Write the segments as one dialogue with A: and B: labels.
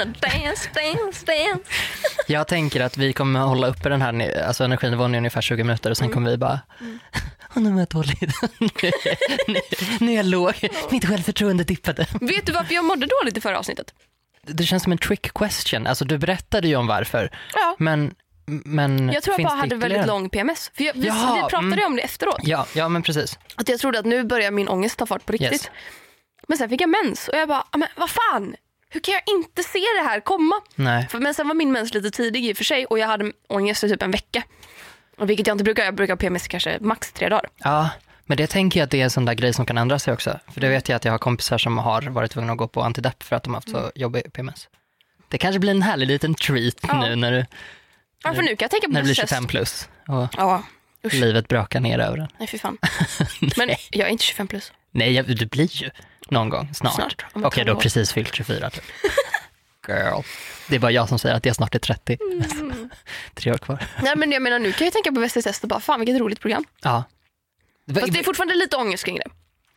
A: wanna dance, dance, dance.
B: Jag tänker att vi kommer hålla uppe den här alltså energinivån i ungefär 20 minuter och sen kommer vi bara Åh, nu mår jag dåligt. nu, nu, nu är jag låg. Mitt självförtroende dippade.
A: Vet du varför jag mådde dåligt i förra avsnittet?
B: Det känns som en trick question. Alltså du berättade ju om varför.
A: Ja.
B: Men, men
A: Jag tror jag bara hade väldigt lång PMS. För jag, vi,
B: Jaha,
A: vi pratade
B: mm.
A: om det efteråt.
B: Ja, ja men precis.
A: Att jag trodde att nu börjar min ångest ta fart på riktigt.
B: Yes.
A: Men sen fick jag mens och jag bara, "Ah, men vad fan, hur kan jag inte se det här komma?
B: Nej.
A: För, men sen var min mens lite tidig i och för sig och jag hade ångest i typ en vecka. Vilket jag inte brukar, jag brukar ha PMS kanske max tre dagar.
B: Ja, men det tänker jag att det är en sån där grej som kan ändra sig också. För det vet jag att jag har kompisar som har varit tvungna att gå på antidepp för att de har haft så jobbig PMS. Det kanske blir en härlig liten treat
A: Ja.
B: nu när du,
A: Ja, för nu kan jag tänka på
B: när du blir
A: process.
B: 25 plus och
A: Ja, usch.
B: livet brakar ner över en.
A: Nej fy fan. Men jag är inte 25 plus.
B: Nej, jag- du blir ju någon gång snart.
A: Snart,
B: Okej,
A: ett
B: du har
A: halvår.
B: precis fyllt 24 typ. Girl. Det är bara jag som säger att jag snart är 30.
A: Mm.
B: Tre år kvar.
A: Nej men jag menar nu kan jag tänka på test och bara fan vilket roligt program.
B: Ja.
A: Fast det är fortfarande lite ångest kring det.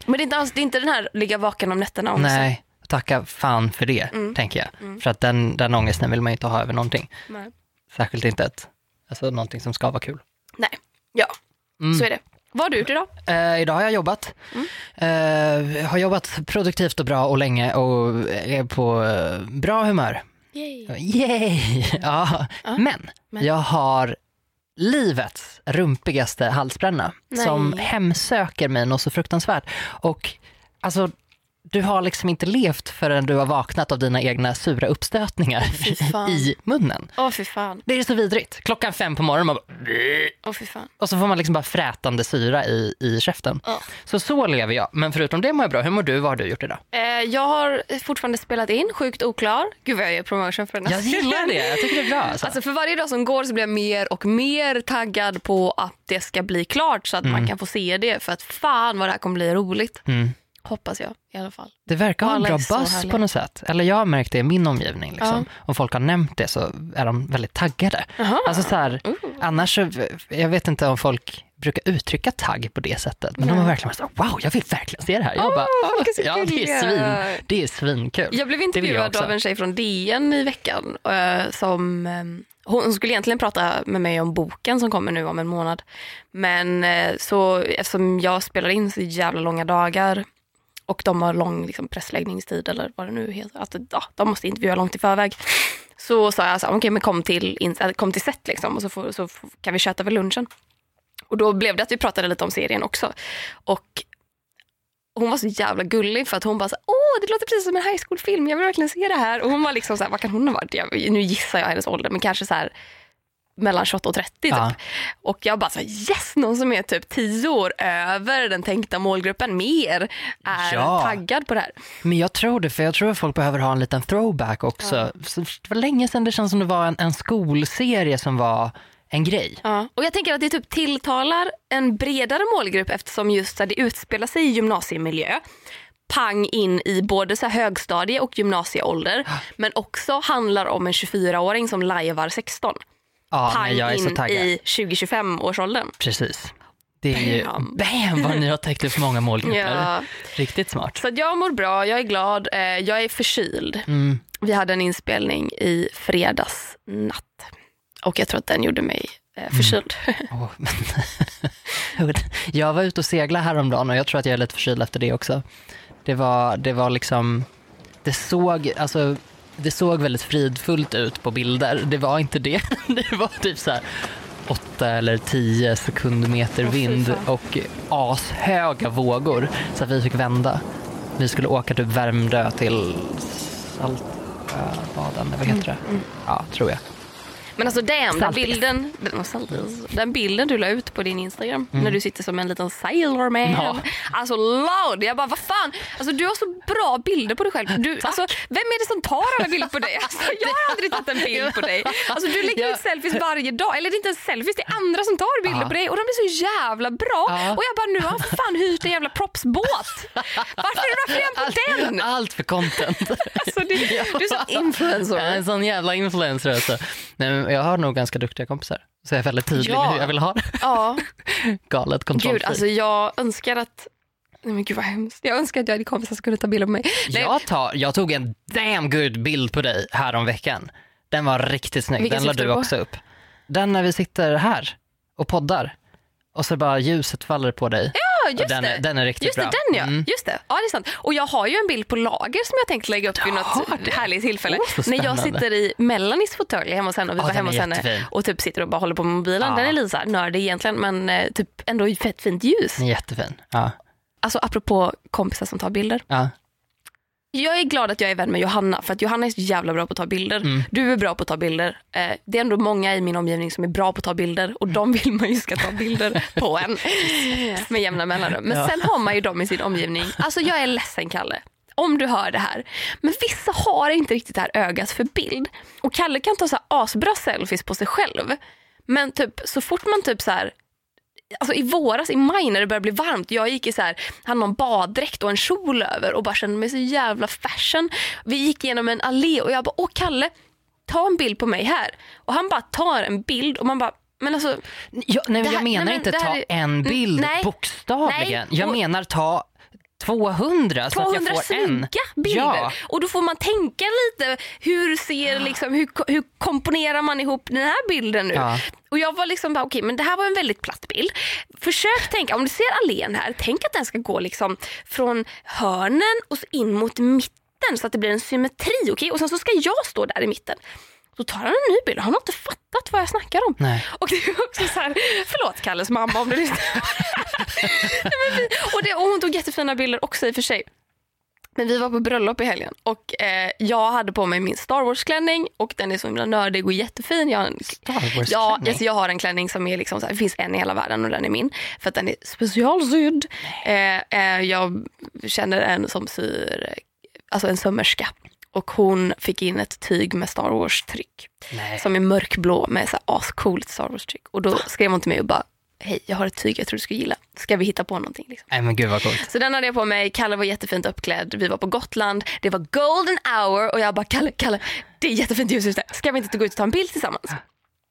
A: Men det är inte, alls, det är inte den här ligga vaken om nätterna ångesten.
B: Nej, tacka fan för det,
A: Mm.
B: tänker jag. För att den, den ångesten vill man ju inte ha över någonting.
A: Nej.
B: Särskilt inte ett, alltså någonting som ska vara kul.
A: Nej. Ja,
B: Mm.
A: så är det. Vad har du gjort idag?
B: Eh, idag har jag jobbat.
A: Mm.
B: Eh, har jobbat produktivt och bra och länge och är på eh, bra humör.
A: Yay.
B: Yay! ja.
A: Ja,
B: Men,
A: men.
B: jag har livets rumpigaste halsbränna
A: Nej.
B: som hemsöker mig något så fruktansvärt. Och alltså, du har liksom inte levt förrän du har vaknat av dina egna sura uppstötningar
A: fan.
B: i munnen.
A: Åh fy fan.
B: Det är så vidrigt. Klockan fem på morgonen man bara,
A: Åh fy fan.
B: och så får man liksom bara frätande syra i, i käften.
A: Ja.
B: Så så lever jag. Men förutom det mår jag bra. Hur mår du? Vad har du gjort idag?
A: Eh, jag har fortfarande spelat in, sjukt oklar. Gud vad jag gör promotion för den här
B: Jag gillar det. Jag tycker det är bra. Alltså.
A: Alltså för varje dag som går så blir jag mer och mer taggad på att det ska bli klart så att man kan få se det. För att fan vad det här kommer bli roligt.
B: Mm.
A: Hoppas jag i alla fall.
B: Det verkar ha en bra buzz på något sätt. Eller jag har märkt det i min omgivning. Liksom. Om folk har nämnt det så är de väldigt taggade.
A: Jaha.
B: Alltså så här,
A: Ooh.
B: annars, så- jag vet inte om folk brukar uttrycka tagg på det sättet. Men de har verkligen varit wow, jag vill verkligen se det här. Jag
A: Åh,
B: bara, ja det är,
A: gulliga."
B: svin, det är svinkul.
A: Jag blev
B: jag
A: intervjuad av en tjej från DN i veckan. eh, som, eh, hon hon skulle egentligen prata med mig om boken som kommer nu om en månad. Men eh, så, eftersom jag spelar in så jävla långa dagar och de har lång liksom, pressläggningstid eller vad det nu heter. Att, ja, de måste intervjua långt i förväg. Så sa jag så här, men kom till, äh, kom till set liksom och så, får, så kan vi köta över lunchen. Och då blev det att vi pratade lite om serien också. Och hon var så jävla gullig för att hon bara så, åh det låter precis som en high school-film, jag vill verkligen se det här. Och hon var liksom så här, vad kan hon ha varit? Jag, nu gissar jag hennes ålder, men kanske så här mellan 28 och 30 typ.
B: Ja.
A: Och jag bara så yes, någon som är typ 10 år över den tänkta målgruppen mer är
B: Ja.
A: taggad på det här.
B: Men jag tror det, för jag tror att folk behöver ha en liten throwback också. Så Det var länge sedan det känns som det var en, en skolserie som var en grej.
A: Ja. Och jag tänker att det typ tilltalar en bredare målgrupp eftersom just det utspelar sig i gymnasiemiljö. Pang in i både så högstadie och gymnasieålder. Men också handlar om en 24-åring som lajvar 16.
B: Ja,
A: Pang
B: jag
A: in i 20-25 årsåldern.
B: Precis. Det är ju,
A: Bam.
B: bam vad ni har täckt upp många målgrupper.
A: Ja.
B: Riktigt smart.
A: Så jag mår bra, jag är glad, eh, jag är förkyld.
B: Mm.
A: Vi hade en inspelning i fredags natt. Och jag tror att den gjorde mig
B: Mm.
A: eh, förkyld.
B: Åh, men- jag var ute och seglade häromdagen och jag tror att jag är lite förkyld efter det också. Det var, det var liksom, det såg, alltså, det såg väldigt fridfullt ut på bilder. Det var inte det. Det var typ så här åtta eller tio sekundmeter
A: Åh, fy
B: vind och ashöga vågor. Så att vi fick vända. Vi skulle åka till Värmdö till Saltsjöbaden, vad heter det?
A: Mm,
B: Ja, tror jag.
A: Men alltså damn, den bilden, den, den bilden du la ut på din Instagram när du sitter som en liten sailor man.
B: Mm. Ja.
A: Alltså loud, jag bara vad fan, alltså, du har så bra bilder på dig själv. Du, alltså, vem är det som tar alla bilder på dig? Alltså, jag har aldrig tagit en bild på dig. Alltså, du lägger ut selfies varje dag, eller det är inte ens selfies, det är andra som tar bilder
B: Ja.
A: på dig och de är så jävla bra.
B: Ja.
A: Och jag bara nu har han för fan hyrt en jävla propsbåt. Varför, varför är han på den?
B: Allt för content.
A: Alltså, du, du är så influencer.
B: En sån jävla influencer alltså. Nej, jag har nog ganska duktiga kompisar. Så jag är väldigt tydlig
A: Ja.
B: med hur jag vill ha det.
A: Ja.
B: Galet
A: Gud,
B: kontrollfri.
A: alltså jag önskar att Nej, men gud vad hemskt. Jag önskar att jag hade kompisar som kunde ta bilder på mig. Nej,
B: Jag, tar, jag tog en damn good bild på dig här om veckan. Den var riktigt snygg.
A: Vilken
B: Den la du
A: på?
B: också upp. Den när vi sitter här och poddar och så bara ljuset faller på dig.
A: Just
B: den,
A: det.
B: den är riktigt
A: Just
B: bra.
A: det, den ja.
B: Mm.
A: Just det. Ja, det är sant. Och jag har ju en bild på lager som jag tänkte lägga upp vid något
B: det?
A: härligt tillfälle.
B: Så
A: När jag sitter i Melanis fåtölj hemma hos henne och vi
B: Ja,
A: var hemma hos henne och typ sitter och bara håller på med mobilen.
B: Ja.
A: Den är lite så här nördig egentligen men eh, typ ändå fett fint ljus.
B: Jättefin. Ja.
A: Alltså apropå kompisar som tar bilder.
B: Ja.
A: Jag är glad att jag är vän med Johanna för att Johanna är så jävla bra på att ta bilder.
B: Mm.
A: Du är bra på att ta bilder. Eh, det är ändå många i min omgivning som är bra på att ta bilder och de vill man ju ska ta bilder på en med jämna mellanrum. Men
B: Ja.
A: sen har man ju dem i sin omgivning. Alltså jag är ledsen Kalle, om du hör det här. Men vissa har inte riktigt det här ögat för bild. Och Kalle kan ta så här asbra selfies på sig själv. Men typ så fort man typ så här Alltså i våras, i maj när det började bli varmt, jag gick i så här, hade någon baddräkt och en kjol över och bara kände mig så jävla fashion. Vi gick igenom en allé och jag bara, åh Kalle, ta en bild på mig här. Och han bara tar en bild och man bara, men alltså,
B: Jag, nej,
A: här-
B: jag menar
A: nej, men
B: inte ta
A: är-
B: en bild
A: nej.
B: bokstavligen.
A: Nej,
B: Jag
A: och-
B: menar ta 200 så att
A: 200
B: jag får en.
A: snygga bilder.
B: Ja.
A: Och då får man tänka lite, hur ser liksom, hur, hur komponerar man ihop den här bilden nu?
B: Ja.
A: Och jag var liksom bara, okej men det här var en väldigt platt bild. Försök tänka, om du ser allén här, tänk att den ska gå liksom från hörnen och så in mot mitten så att det blir en symmetri. okej? Och sen så ska jag stå där i mitten. Då tar han en ny bild, han har inte fattat vad jag snackar om.
B: Nej.
A: Och det är också så här, förlåt Kalles mamma om du lyssnar. Och, det, och hon tog jättefina bilder också i och för sig. Men vi var på bröllop i helgen och eh, jag hade på mig min Star Wars-klänning och den är så himla nördig och jättefin. Jag har en,
B: Star Wars-klänning?
A: ja, alltså jag har en klänning som är liksom så här, det finns en i hela världen och den är min. För att den är specialsydd. Eh, eh, jag känner en som syr, alltså en sömmerska. Och hon fick in ett tyg med Star Wars-tryck som är mörkblå med så här ascoolt Star Wars-tryck. Och då skrev hon till mig och bara, hej jag har ett tyg jag tror du skulle gilla. Ska vi hitta på någonting? Liksom.
B: Nej men gud vad coolt.
A: Så den hade jag på mig, Kalle var jättefint uppklädd, vi var på Gotland, det var golden hour och jag bara, Kalle, Kalle, det är jättefint ljus ute, ska vi inte gå ut och ta en bild tillsammans?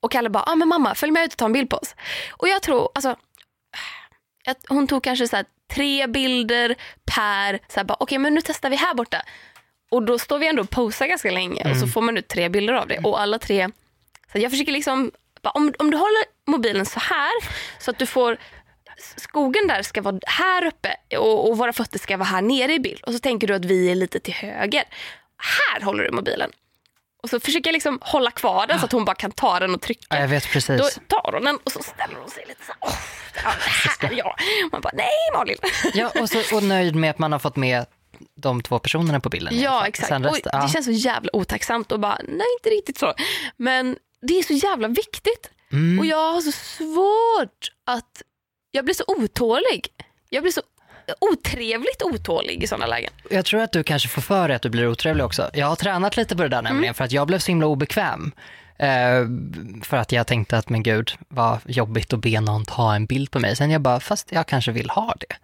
A: Och Kalle bara, ah, men mamma följ med ut och ta en bild på oss. Och jag tror, alltså, hon tog kanske så här tre bilder per, så här bara, okej men nu testar vi här borta. Och då står vi ändå och posar ganska länge och så får man ut tre bilder av det. Och alla tre, så jag försöker liksom, bara, om, om du håller mobilen så här så att du får skogen där ska vara här uppe och, och våra fötter ska vara här nere i bild. Och så tänker du att vi är lite till höger. Här håller du mobilen. Och så försöker jag liksom hålla kvar den så att hon bara kan ta den och trycka.
B: Ja, jag vet precis.
A: Då tar hon den och så ställer hon sig lite så här. "Åh, ja, det här ja. Man bara, nej Malin.
B: Ja, och, så, och nöjd med att man har fått med de två personerna på bilden.
A: Ja exakt.
B: Resten,
A: det
B: ja.
A: känns så jävla otacksamt och bara, nej inte riktigt så. Men det är så jävla viktigt.
B: Mm.
A: Och jag har så svårt att, jag blir så otålig. Jag blir så otrevligt otålig i sådana lägen.
B: Jag tror att du kanske får för dig att du blir otrevlig också. Jag har tränat lite på det där nämligen för att jag blev så himla obekväm. Eh, för att jag tänkte att men gud vad jobbigt att be någon ta en bild på mig. Sen jag bara, fast jag kanske vill ha det.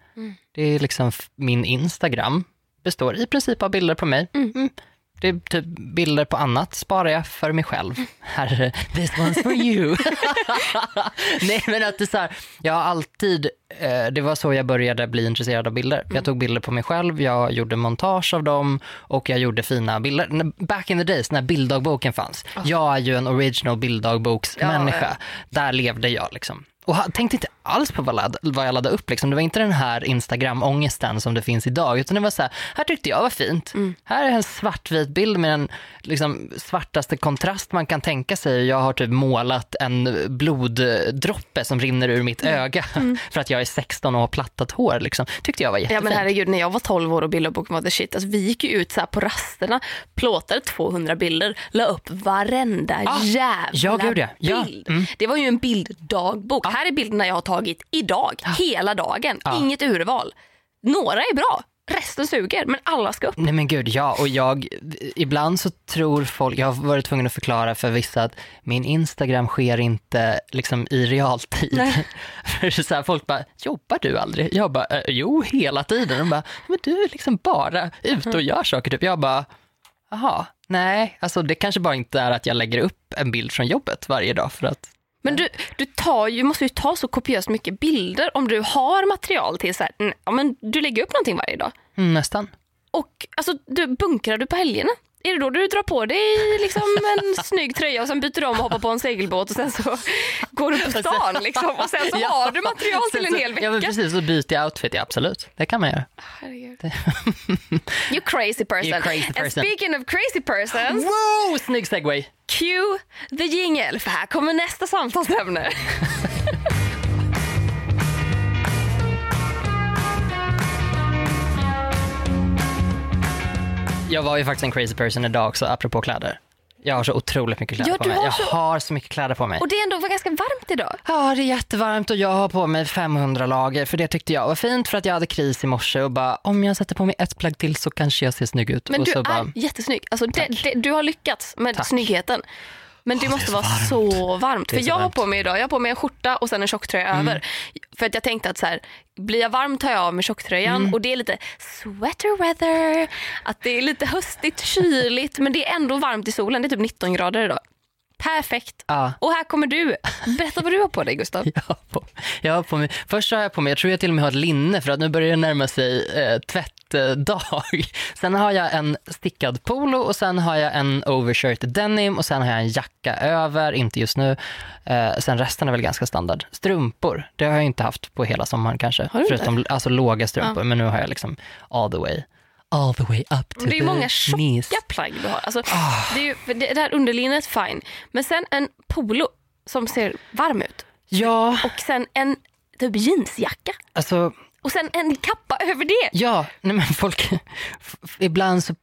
B: Det är liksom min Instagram består i princip av bilder på mig. Mm. Det är typ bilder på annat sparar jag för mig själv. Här, this one's for you. Nej men att det är så här, jag har alltid, eh, det var så jag började bli intresserad av bilder. Jag tog bilder på mig själv, jag gjorde montage av dem och jag gjorde fina bilder. Back in the days när bilddagboken fanns. Jag är ju en original bilddagboksmänniska. Där levde jag liksom. Och tänkte inte alls på vad, ladd, vad jag laddade upp. Liksom. Det var inte den här Instagram-ångesten som det finns idag. Utan det var så här, här tyckte jag var fint. Här är en svartvit bild med den liksom, svartaste kontrast man kan tänka sig. Jag har typ målat en bloddroppe som rinner ur mitt öga. För att jag är 16 och har plattat hår. Liksom. Tyckte jag var
A: Ja
B: jättefint.
A: men herregud, när jag var 12 år och bildboken var the shit. Alltså, vi gick ju ut så på rasterna, plåtade 200 bilder, la upp varenda
B: Ah,
A: jävla
B: ja, gud, ja. Ja,
A: bild.
B: mm.
A: Det var ju en bilddagbok. Här är bilderna jag har tagit idag, hela dagen. Inget urval. Några är bra, resten suger, men alla ska upp.
B: Nej men gud, ja. Och jag, ibland så tror folk, jag har varit tvungen att förklara för vissa att min Instagram sker inte liksom i realtid.
A: Nej.
B: för så här, folk bara, jobbar du aldrig? Jag bara, "Eh, jo hela tiden. De bara, men du är liksom bara ute och gör saker. Typ. Jag bara, jaha, nej, alltså det kanske bara inte är att jag lägger upp en bild från jobbet varje dag för att
A: Men du, du tar ju, måste ju ta så kopiöst mycket bilder om du har material till så här, ja, men du lägger upp någonting varje dag.
B: Mm, nästan.
A: Och alltså, du bunkrar du på helgerna? Är det då du drar på dig liksom en snygg tröja och sen byter om och hoppar på en segelbåt och sen så går du på stan liksom och sen så
B: Ja.
A: har du material till en hel
B: Ja men
A: vecka.
B: precis, så byter outfit, ja, absolut. Det kan man göra.
A: Herregud. You crazy person.
B: You crazy
A: And
B: person.
A: speaking of crazy persons,
B: Wow, snygg segway!
A: cue the jingle för här kommer nästa samtalsämne.
B: Jag var ju faktiskt en crazy person idag också, apropå kläder. Jag har så otroligt mycket kläder
A: Ja,
B: på mig.
A: har
B: Jag
A: så-
B: har så mycket kläder på mig.
A: Och det är ändå ganska varmt idag.
B: Ja, det är jättevarmt och jag har på mig 500 lager för det tyckte jag var fint för att jag hade kris i morse och bara om jag sätter på mig ett plagg till så kanske jag ser snygg ut.
A: Men
B: och
A: du är
B: bara,
A: jättesnygg. Alltså det, det, du har lyckats med
B: Tack.
A: snyggheten. Men det
B: Åh,
A: måste
B: det
A: vara
B: så
A: så varmt. För
B: så
A: jag har
B: varmt. Mm.
A: på mig idag, jag har på mig en skjorta och sen en tjocktröja över. För att jag tänkte att så här, blir jag varm tar jag av mig tjocktröjan
B: Mm.
A: och det är lite sweater weather. Att det är lite höstigt, kyligt men det är ändå varmt i solen. Det är typ 19 grader idag. Perfekt.
B: ja.
A: Och här kommer du. Berätta vad du har på dig Gustav.
B: Jag har, på, jag har på mig, först har jag på mig, jag tror jag till och med har ett linne för att nu börjar det närma sig eh, tvättdag. Sen har jag en stickad polo och sen har jag en overshirt denim och sen har jag en jacka över, inte just nu. Eh, sen resten är väl ganska standard. Strumpor, det har jag inte haft på hela sommaren kanske.
A: Har du inte?
B: Förutom alltså låga strumpor, men nu har jag liksom all the way, all the way up to
A: Det är många
B: knees.
A: tjocka plagg du har. Alltså,
B: Ah.
A: det, är ju, det, det här underlinnet fine. Men sen en polo som ser varm ut.
B: Ja,
A: Och sen en typ jeansjacka.
B: alltså
A: Och sen en kappa över det.
B: Ja, nej men folk, ibland så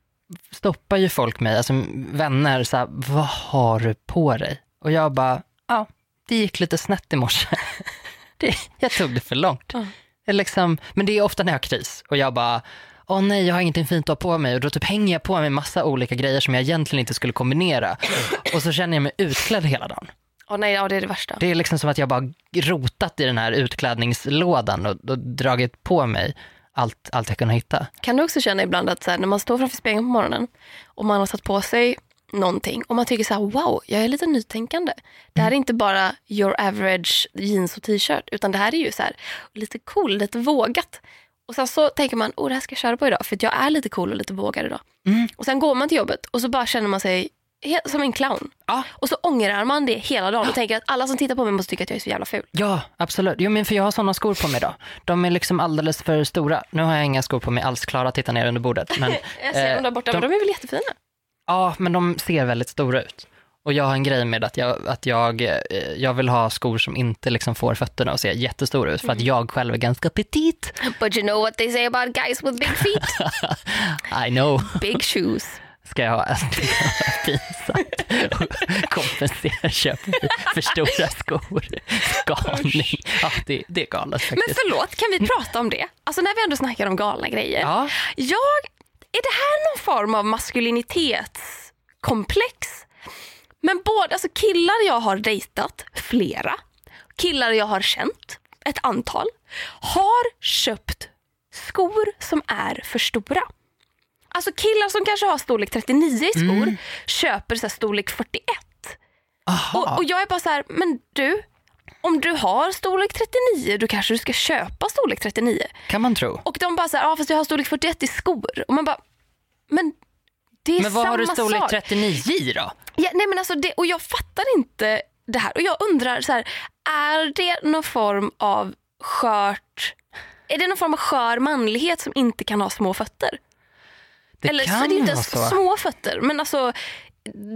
B: stoppar ju folk mig, alltså vänner, så här, vad har du på dig? Och jag bara, ja, det gick lite snett i morse. Det, jag tog det för långt. Det är liksom, men det är ofta när jag har kris och jag bara, åh nej, jag har ingenting fint att ha på mig och då typ hänger jag på mig massa olika grejer som jag egentligen inte skulle kombinera. Och så känner jag mig utklädd hela dagen.
A: Åh nej, ja, det är det värsta.
B: Det är liksom som att jag bara rotat i den här utklädningslådan och, och dragit på mig allt, allt jag kunde hitta.
A: Kan du också känna ibland att så här, när man står framför spegeln på morgonen och man har satt på sig någonting och man tycker så här, wow, jag är lite nytänkande. Det här är inte bara your average jeans och t-shirt utan det här är ju så här, lite cool, lite vågat. Och sen så tänker man, oh det här ska jag köra på idag för jag är lite cool och lite vågad idag.
B: Mm.
A: Och sen går man till jobbet och så bara känner man sig som en clown.
B: Ja.
A: Och så ångrar man det hela dagen och tänker att alla som tittar på mig måste tycka att jag är så jävla ful.
B: Ja, absolut. Jo, men för jag har sådana skor på mig idag. De är liksom alldeles för stora. Nu har jag inga skor på mig alls. Klara tittar ner under bordet. Men,
A: Jag ser
B: eh,
A: dem där borta,
B: de-
A: men de är väl jättefina?
B: Ja, men de ser väldigt stora ut. Och jag har en grej med att jag, att jag, eh, jag vill ha skor som inte liksom får fötterna att se jättestora ut för
A: Mm.
B: att jag själv är ganska petit.
A: But you know what they say about guys with big feet?
B: I know.
A: Big shoes.
B: Ska jag ha pinsamt och kompensera köp för stora skor. Galning. Ja, det, det är galet
A: Men
B: faktiskt.
A: förlåt, kan vi prata om det? Alltså när vi ändå snackar om galna grejer.
B: Ja,
A: Jag, är det här någon form av maskulinitetskomplex? Men både, alltså killar jag har dejtat, flera, killar jag har känt, ett antal, har köpt skor som är för stora. Alltså killar som kanske har storlek 39 i skor köper så storlek 41.
B: aha.
A: Och, och jag är bara så här, men du, om du har storlek 39 då kanske du ska köpa storlek 39.
B: kan man tro.
A: Och de bara så här, ja fast jag har storlek 41 i skor. Och man bara, men det är
B: Men vad
A: samma
B: har du storlek
A: sak.
B: 39 i då?
A: Ja, nej men alltså det, och jag fattar inte det här. Och jag undrar, så här, är det någon form av skört, är det någon form av skör manlighet som inte kan ha små fötter?
B: Det
A: Eller så
B: kan
A: är det inte
B: vara
A: ens
B: så.
A: små fötter, men alltså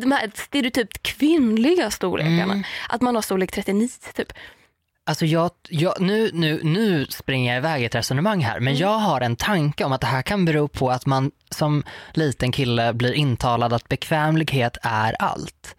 A: de här stereotypt kvinnliga storlekarna.
B: Mm.
A: Att man har storlek 39 typ.
B: Alltså jag, jag, nu, nu, nu springer jag iväg i ett resonemang här,
A: Mm.
B: men jag har en tanke om att det här kan bero på att man som liten kille blir intalad att bekvämlighet är allt.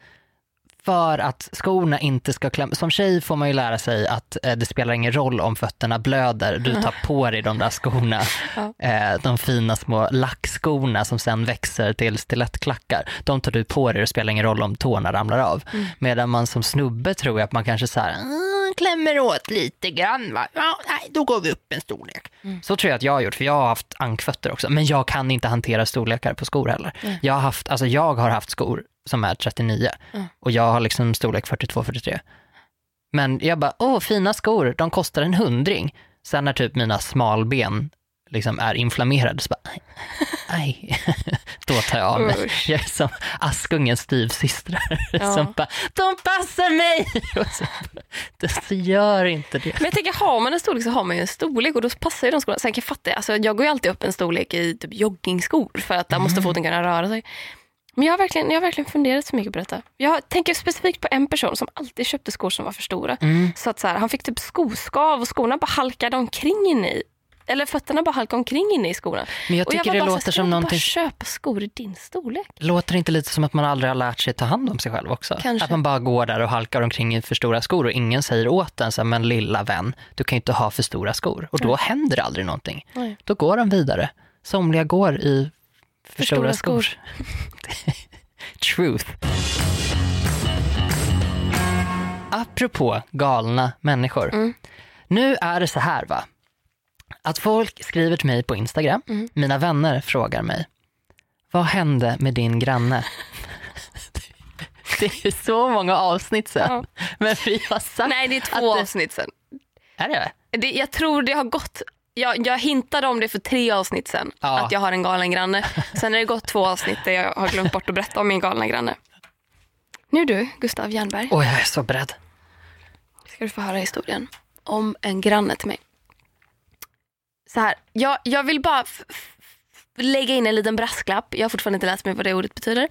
B: För att skorna inte ska klämma. Som tjej får man ju lära sig att eh, det spelar ingen roll om fötterna blöder. Du tar på dig de där skorna.
A: Ja.
B: Eh, de fina små lackskorna som sen växer till stilettklackar. De tar du på dig och det spelar ingen roll om tårna ramlar av. Medan man som snubbe tror jag att man kanske så här, "Mm, klämmer åt lite grann va. Ja, nej, då går vi upp en storlek. Så tror jag att jag har gjort, för jag har haft ankfötter också. Men jag kan inte hantera storlekar på skor heller. Jag, har haft, alltså jag har haft skor som är 39 och jag har liksom storlek 42-43. Men jag bara, åh fina skor, de kostar en hundring. Sen när typ mina smalben liksom är inflammerade så bara, aj, då tar jag av mig.
A: Usch.
B: Jag är som Askungens styvsystrar
A: Ja.
B: som bara, de passar mig! Så, så gör inte det.
A: Men jag tänker, har man en storlek så har man ju en storlek och då passar ju de skorna. Sen kan jag fatta, alltså, jag går ju alltid upp en storlek i typ joggingskor för att där
B: Mm.
A: måste foten kunna röra sig. Men jag har, verkligen, jag har verkligen funderat så mycket på detta. Jag tänker specifikt på en person som alltid köpte skor som var för stora.
B: Mm.
A: Så att så här, han fick typ skoskav och skorna bara halkade omkring in i eller fötterna bara halkade omkring inne i skorna.
B: Men jag
A: och
B: tycker
A: var
B: det
A: bara
B: låter som någonting,
A: bara köpa skor i din storlek?
B: låter det inte lite som att man aldrig har lärt sig ta hand om sig själv också?
A: Kanske.
B: Att man bara går där och halkar omkring i för stora skor och ingen säger åt en, så här, men lilla vän, du kan ju inte ha för stora skor. Och då händer det aldrig någonting.
A: Nej.
B: Då går de vidare. Somliga går i för,
A: För
B: stora,
A: stora
B: skor. Truth. Apropå galna människor.
A: Mm.
B: Nu är det så här va, att folk skriver till mig på Instagram,
A: Mm.
B: mina vänner frågar mig, vad hände med din granne? det är så många avsnitt sen, men vi har sagt
A: Nej, det är två
B: det-
A: avsnitt sen.
B: Är det?
A: Det, jag tror det har gått, jag, jag hintade om det för tre avsnitt sen,
B: Ja.
A: att jag har en galen granne. Sen har det gått två avsnitt där jag har glömt bort att berätta om min galna granne. Nu du, Gustav Jernberg,
B: Oj, jag är så beredd.
A: ska du få höra historien om en granne till mig. Så här, jag, jag vill bara lägga in en liten brasklapp. Jag har fortfarande inte läst mig vad det ordet betyder.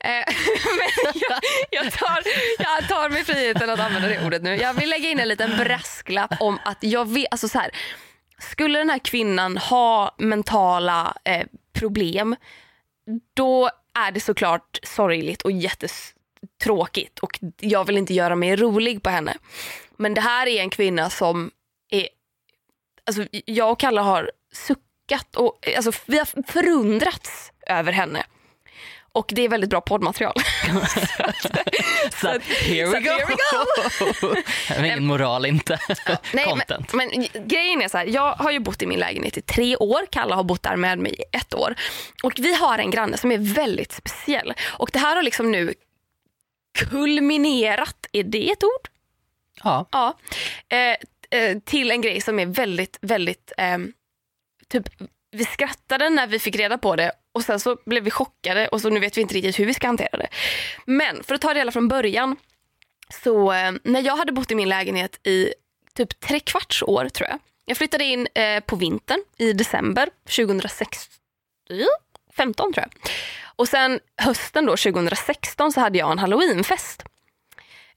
A: Eh, men jag, jag, tar, jag tar mig friheten att använda det ordet nu. Jag vill lägga in en liten brasklapp om att jag vet, alltså så här, skulle den här kvinnan ha mentala eh, problem då är det såklart sorgligt och jättetråkigt och jag vill inte göra mig rolig på henne. Men det här är en kvinna som alltså jag och Kalle har suckat och alltså, vi har förundrats över henne. Och det är väldigt bra poddmaterial.
B: Så, att, here we go.
A: here we
B: Det är ingen moral inte.
A: Nej,
B: Content.
A: Men, men grejen är så här, jag har ju bott i min lägenhet i tre år. Kalle har bott där med mig i ett år. Och vi har en granne som är väldigt speciell. Och det här har liksom nu kulminerat, är det ett ord?
B: Ja.
A: Ja. Eh, eh, till en grej som är väldigt, väldigt, eh, typ vi skrattade när vi fick reda på det och sen så blev vi chockade och så nu vet vi inte riktigt hur vi ska hantera det. Men för att ta det hela från början. Så eh, när jag hade bott i min lägenhet i typ tre kvarts år tror jag. Jag flyttade in eh, på vintern i december 2016, 15 tror jag. Och sen hösten då 2016 så hade jag en halloweenfest.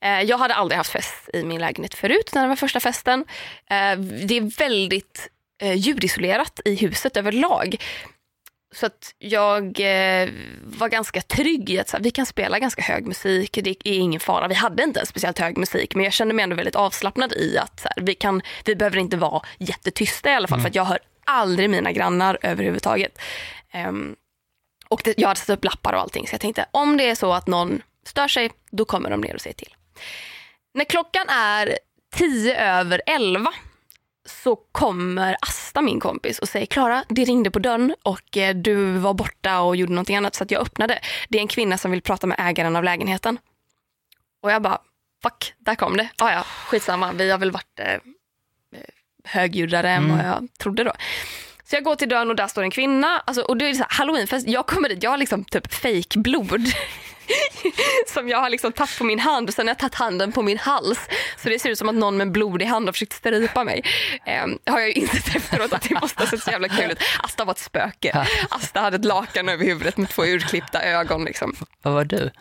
A: Eh, Jag hade aldrig haft fest i min lägenhet förut när det var första festen. Eh, Det är väldigt eh, ljudisolerat i huset överlag. Så att jag eh, var ganska trygg i att så här, vi kan spela ganska hög musik, det är ingen fara. Vi hade inte speciellt hög musik men jag kände mig ändå väldigt avslappnad i att så här, vi, kan, vi behöver inte vara jättetysta i alla fall för att jag hör aldrig mina grannar överhuvudtaget. Ehm, och det, jag hade satt upp lappar och allting så jag tänkte om det är så att någon stör sig då kommer de ner och säger till. När klockan är tio över elva så kommer Asta, min kompis, och säger Klara, det ringde på dörren och eh, du var borta och gjorde någonting annat så jag öppnade. Det är en kvinna som vill prata med ägaren av lägenheten. Och jag bara, fuck, där kom det. Ah, ja, skitsamma, vi har väl varit eh, högljuddare än vad jag trodde då. Så jag går till dörren och där står en kvinna. Alltså, och det är så här, halloweenfest, jag kommer dit, jag har liksom typ fake blod som jag har liksom tagit på min hand och sen har jag tagit handen på min hals. Så det ser ut som att någon med blodig hand har försökt strypa mig. Um, har jag ju insett efteråt att det måste ha sett så jävla kul ut. Asta var ett spöke. Asta hade ett lakan över huvudet med två urklippta ögon. Liksom.
B: Vad var du?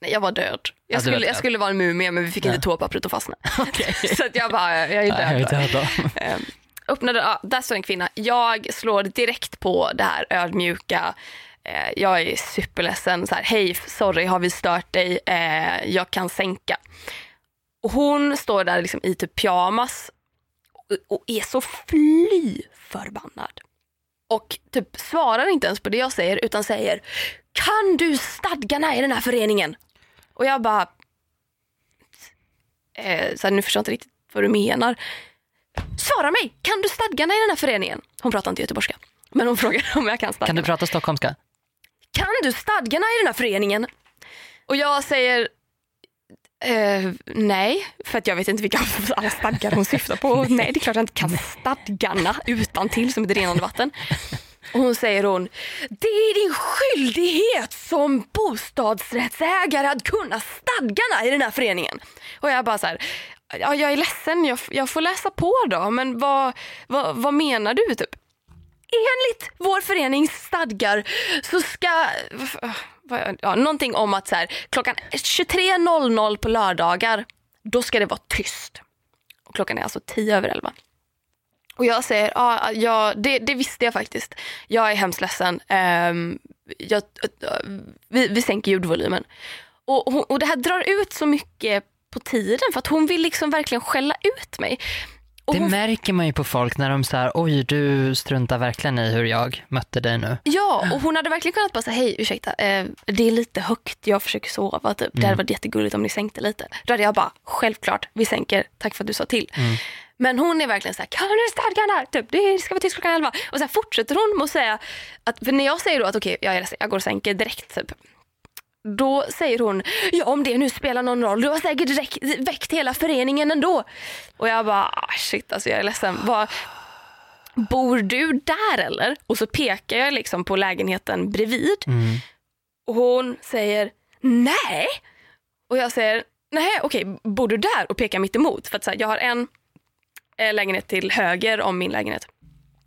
A: Nej, jag var död.
B: Ja,
A: Jag
B: var
A: skulle,
B: död.
A: jag skulle vara en mumie men vi fick inte toapappret att fastna. så att jag bara, jag är
B: Ja, jag är
A: död.
B: död då.
A: Ehm, öppnade, ja, där står en kvinna. Jag slår direkt på det här ödmjuka. Eh, jag är superledsen. Så här, Hej, sorry, har vi stört dig? Eh, jag kan sänka. Och hon står där liksom i typ pyjamas och, och är så fly förbannad. Och typ svarar inte ens på det jag säger utan säger Kan du stadgarna i den här föreningen? Och jag bara eh, så här, nu förstår jag inte riktigt vad du menar. Svara mig, kan du stadgarna i den här föreningen? Hon pratar inte göteborgska, men hon frågar om jag kan
B: Kan
A: stadgarna.
B: du prata stockholmska?
A: Kan du stadgarna i den här föreningen? Och jag säger, Eh, nej, för att jag vet inte vilka alla stadgar hon syftar på. Och nej, det är klart jag inte kan stadgarna utan till som ett rinnande vatten. Och hon säger hon, det är din skyldighet som bostadsrättsägare att kunna stadgarna i den här föreningen. Och jag bara så här, ja, jag är ledsen, jag, jag får läsa på då, men vad, vad, vad menar du? Typ? Enligt vår förenings stadgar så ska, ja, någonting om att så här, klockan 23.00 på lördagar, då ska det vara tyst. Och klockan är alltså 10 över 11. Och jag säger, ja, ja det, det, visste jag faktiskt. Jag är hemskt ledsen. Um, jag, uh, vi, vi sänker ljudvolymen. Och, och det här drar ut så mycket på tiden för att hon vill liksom verkligen skälla ut mig.
B: Det hon... märker man ju på folk när de säger oj du struntar verkligen i hur jag mötte dig nu.
A: Ja, och hon hade verkligen kunnat bara säga hej ursäkta, eh, det är lite högt, jag försöker sova typ. Mm. Det hade varit jättegulligt om ni sänkte lite. Då hade jag bara, självklart, vi sänker, tack för att du sa till. Mm. Men hon är verkligen så här, kan du stadgarna? Typ, det ska vara tyst klockan elva. Och sen fortsätter hon med att säga, att, för när jag säger då att okej, okay, jag, jag går och sänker direkt typ. Då säger hon, ja om det nu spelar någon roll, du har säkert väckt hela föreningen ändå. Och jag bara, ah, shit alltså jag är ledsen. Bara, Bor du där eller? Och så pekar jag liksom på lägenheten bredvid. Mm. Och hon säger, nej. Och jag säger, nej okej, bor du där? Och pekar mitt emot. För att så här, jag har en eh, lägenhet till höger om min lägenhet.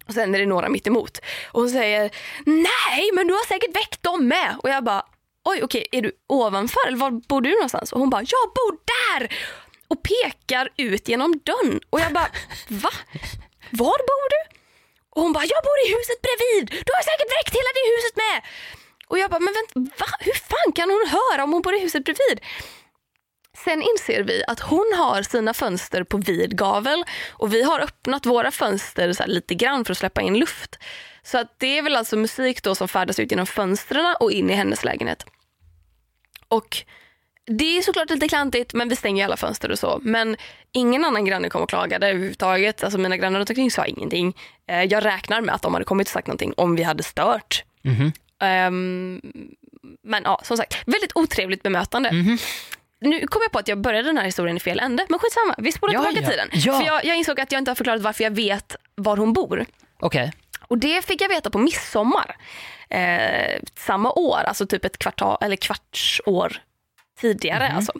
A: Och sen är det några mitt emot. Och hon säger, nej men du har säkert väckt dem med. Och jag bara, oj okej, är du ovanför eller var bor du någonstans? Och hon bara, jag bor där! Och pekar ut genom dörren. Och jag bara, va? Var bor du? Och hon bara, jag bor i huset bredvid. Du har säkert väckt hela det huset med. Och jag bara, men vänta, va? Hur fan kan hon höra om hon bor i huset bredvid? Sen inser vi att hon har sina fönster på vid gavel och vi har öppnat våra fönster så lite grann för att släppa in luft. Så att det är väl alltså musik då som färdas ut genom fönstren och in i hennes lägenhet. Och det är såklart lite klantigt men vi stänger alla fönster och så. Men ingen annan granne kom och klagade överhuvudtaget. Alltså mina grannar runt omkring sa ingenting. Eh, jag räknar med att de hade kommit och sagt någonting om vi hade stört. Mm -hmm. um, men ja, som sagt, väldigt otrevligt bemötande. Mm -hmm. Nu kom jag på att jag började den här historien i fel ände, men skitsamma. Vi spolar ja, tillbaka ja. tiden. Ja. För jag, jag, insåg att jag inte har förklarat varför jag vet var hon bor.
B: Okej. Okay.
A: Och det fick jag veta på midsommar eh, samma år, alltså typ ett kvartal eller kvartsår tidigare. Mm. Alltså.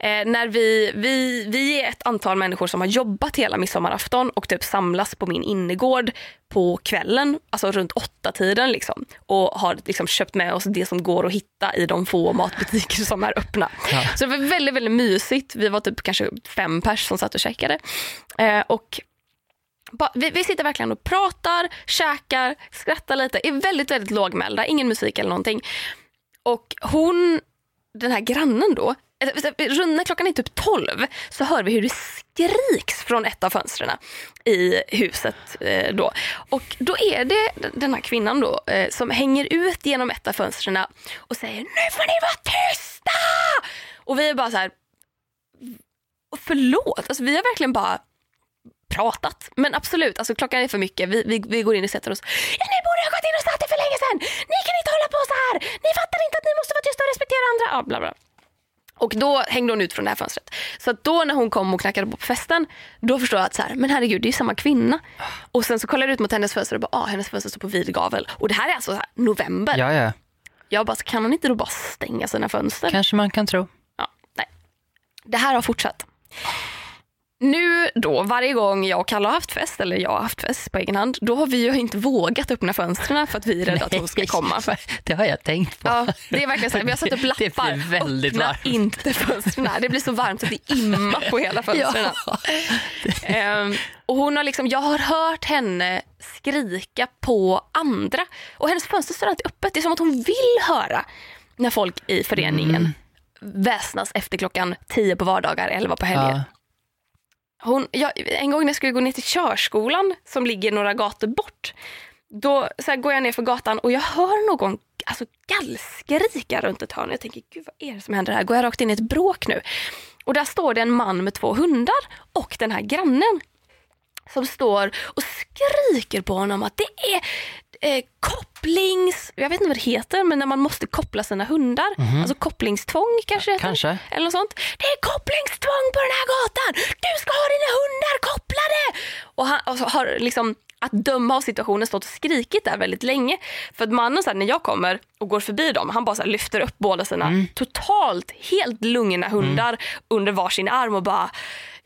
A: Eh, när vi, vi, vi är ett antal människor som har jobbat hela midsommarafton och typ samlas på min innergård på kvällen, alltså runt åtta tiden liksom, och har liksom köpt med oss det som går att hitta i de få matbutiker som är öppna. Ja. Så det var väldigt, väldigt mysigt. Vi var typ kanske fem pers som satt och käkade. Eh, och vi, vi, sitter verkligen och pratar, käkar, skrattar lite, är väldigt, väldigt lågmälda, ingen musik eller någonting. Och hon, den här grannen då, eh, när klockan är typ 12 så hör vi hur det skriks från ett av fönstren i huset. Eh, då. Och då är det den här kvinnan då eh, som hänger ut genom ett av fönstren och säger nu får ni vara tysta! Och vi är bara så här, förlåt, alltså, vi har verkligen bara pratat. Men absolut, alltså, klockan är för mycket. Vi, vi, vi går in och sätter oss. Ja, ni borde ha gått in och satt er för länge sedan. Ni kan inte hålla på så här. Ni fattar inte att ni måste vara tysta och respektera andra. Ja, bla, bla. Och då hängde hon ut från det här fönstret. Så då när hon kom och knackade på festen, då förstod jag att så här, men herregud det är samma kvinna. Och sen så kollade jag ut mot hennes fönster och bara, ah, hennes fönster står på vid gavel. Och det här är alltså här, november.
B: Ja, ja.
A: Jag bara, kan hon inte då bara stänga sina fönster?
B: Kanske man kan tro.
A: Ja, nej. Det här har fortsatt. Nu då, varje gång jag och Kalle har haft fest, eller jag har haft fest på egen hand, då har vi ju inte vågat öppna fönstren för att vi är rädda att hon ska komma.
B: Det har jag tänkt på.
A: Ja, det är verkligen så. Vi har satt upp lappar. Det blir väldigt öppna varmt. inte fönstren. Det blir så varmt att det immar på hela fönstren. Ja. Um, och hon har liksom, jag har hört henne skrika på andra och hennes fönster står alltid öppet. Det är som att hon vill höra när folk i föreningen mm. väsnas efter klockan tio på vardagar, elva på helger. Ja. Hon, jag, en gång när jag skulle gå ner till körskolan som ligger några gator bort. Då så här, går jag ner för gatan och jag hör någon alltså, gallskrika runt ett hörn. Jag tänker, gud vad är det som händer här? Går jag rakt in i ett bråk nu? Och där står det en man med två hundar och den här grannen som står och skriker på honom att det är eh, kopplings... Jag vet inte vad det heter, men när man måste koppla sina hundar. Alltså kopplingstvång kanske heter.
B: Kanske.
A: Eller något sånt. Det är kopplingstvång på den här gatan! Du ska ha dina hundar kopplade! Och han och har liksom att döma av situationen stått och skrikit där väldigt länge. För att mannen så här, när jag kommer och går förbi dem, han bara så här, lyfter upp båda sina totalt helt lugna hundar under varsin arm och bara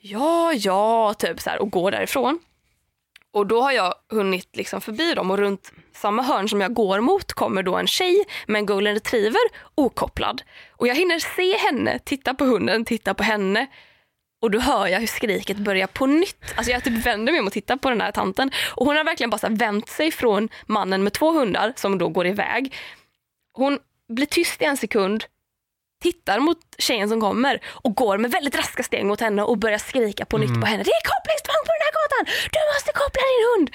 A: ja, ja, typ så här och går därifrån. Och då har jag hunnit liksom förbi dem och runt samma hörn som jag går mot kommer då en tjej med en golden retriever okopplad. Och jag hinner se henne, titta på hunden, titta på henne. Och då hör jag hur skriket börjar på nytt. Alltså jag typ vänder mig om och tittar på den här tanten. Och hon har verkligen bara så vänt sig från mannen med två hundar som då går iväg. Hon blir tyst i en sekund, tittar mot tjejen som kommer och går med väldigt raska steg mot henne och börjar skrika på nytt på henne. Det är kopplingstvång på den här gatan! Du måste koppla din hund!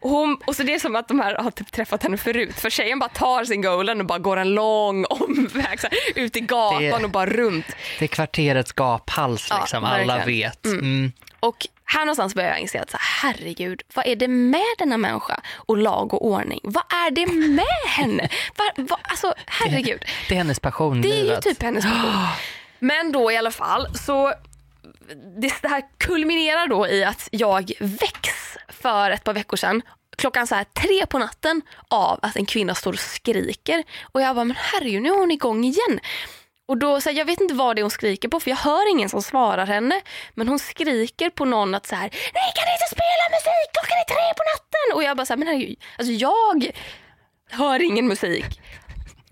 A: Och, hon, och så det är som att de här har typ träffat henne förut för tjejen bara tar sin golden och bara går en lång omväg så här, ut i gatan
B: Det-
A: och bara runt.
B: Det är kvarterets gaphals
A: Ja,
B: liksom. Alla
A: verkligen.
B: vet. Mm.
A: Och här någonstans börjar jag inse att så här, herregud, vad är det med denna människa och lag och ordning? Vad är det med henne? Var, var, alltså herregud.
B: Det är hennes passion
A: Det är ju
B: livet.
A: typ hennes passion. Men då i alla fall så det, det här kulminerar då i att jag väcks för ett par veckor sedan klockan så här tre på natten av att en kvinna står och skriker. Och jag bara, men herregud nu är hon igång igen. Och då, så här, jag vet inte vad det är hon skriker på för jag hör ingen som svarar henne. Men hon skriker på någon att så här, nej kan ni inte spela musik klockan är tre på natten? Och jag bara så här, men herregud, alltså jag hör ingen musik.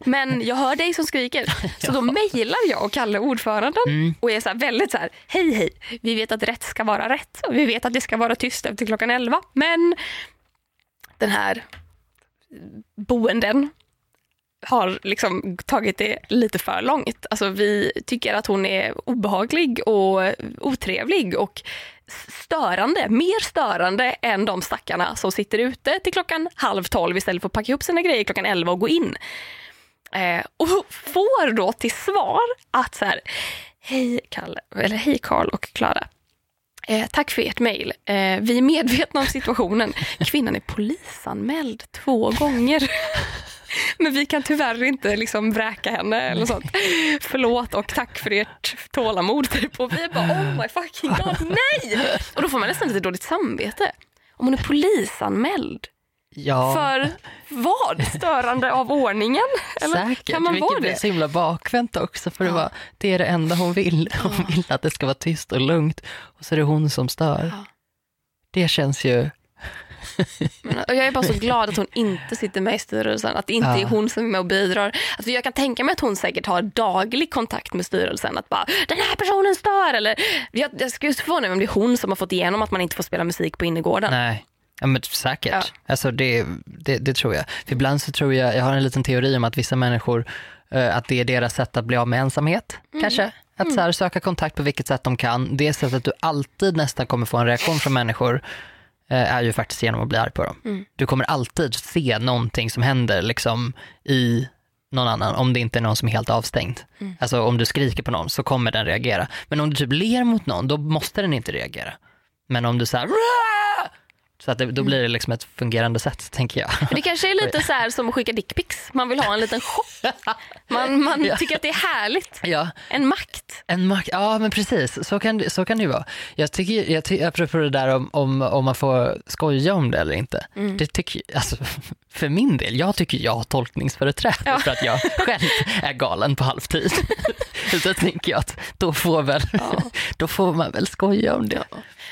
A: Men jag hör dig som skriker. Så då mejlar jag och Kalle, ordföranden, och är så väldigt så här, hej hej, vi vet att rätt ska vara rätt och vi vet att det ska vara tyst efter klockan 11. Men den här boenden har liksom tagit det lite för långt. Alltså vi tycker att hon är obehaglig och otrevlig och störande, mer störande än de stackarna som sitter ute till klockan halv tolv istället för att packa ihop sina grejer klockan elva och gå in. Eh, och får då till svar att så här, hej Kalle, eller hej Karl och Klara. Eh, tack för ert mejl. Eh, vi är medvetna om situationen. Kvinnan är polisanmäld två gånger. Men vi kan tyvärr inte liksom vräka henne eller sånt. Förlåt och tack för ert tålamod. Typ. Och vi bara oh my fucking god, nej! Och då får man nästan lite dåligt samvete. Om hon är polisanmäld.
B: Ja,
A: För vad? Störande av ordningen? Eller
B: säkert.
A: kan man
B: Vilket blir så himla bakvänt också. För det, var, det är det enda hon vill. Hon vill att det ska vara tyst och lugnt. Och så är det hon som stör.
A: Ja.
B: Det känns ju...
A: Men, och jag är bara så glad att hon inte sitter med i styrelsen. Att det inte
B: Ja.
A: är hon som är med och bidrar. Alltså jag kan tänka mig att hon säkert har daglig kontakt med styrelsen. Att bara, den här personen stör. Eller, jag, jag skulle förvåna mig om det är hon som har fått igenom att man inte får spela musik på innergården.
B: Nej. Ja, men säkert.
A: Ja.
B: Alltså det, det, det tror jag. För ibland så tror jag, jag har en liten teori om att vissa människor, eh, att det är deras sätt att bli av med ensamhet,
A: Mm.
B: kanske. Att så här, söka kontakt på vilket sätt de kan. Det sättet du alltid nästan kommer få en reaktion från människor är ju faktiskt genom att bli arg på dem.
A: Mm.
B: Du kommer alltid se någonting som händer liksom i någon annan, om det inte är någon som är helt avstängd.
A: Mm.
B: Alltså om du skriker på någon så kommer den reagera. Men om du typ ler mot någon, då måste den inte reagera. Men om du så här! Så att det, då blir det liksom ett fungerande sätt, tänker jag.
A: Det kanske är lite så här som att skicka dickpics. Man vill ha en liten chock. Man, man
B: Ja.
A: tycker att det är härligt.
B: Ja,
A: En makt.
B: en makt, ja men precis, så kan, så kan det ju vara. Jag tycker, jag ty, apropå det där om, om, om man får skoja om det eller inte.
A: Mm.
B: Det tycker, alltså, för min del, jag tycker jag har tolkningsföreträde
A: Ja.
B: för att jag själv är galen på halvtid. Så tänker jag att då får, väl,
A: Ja.
B: då får man väl skoja om det.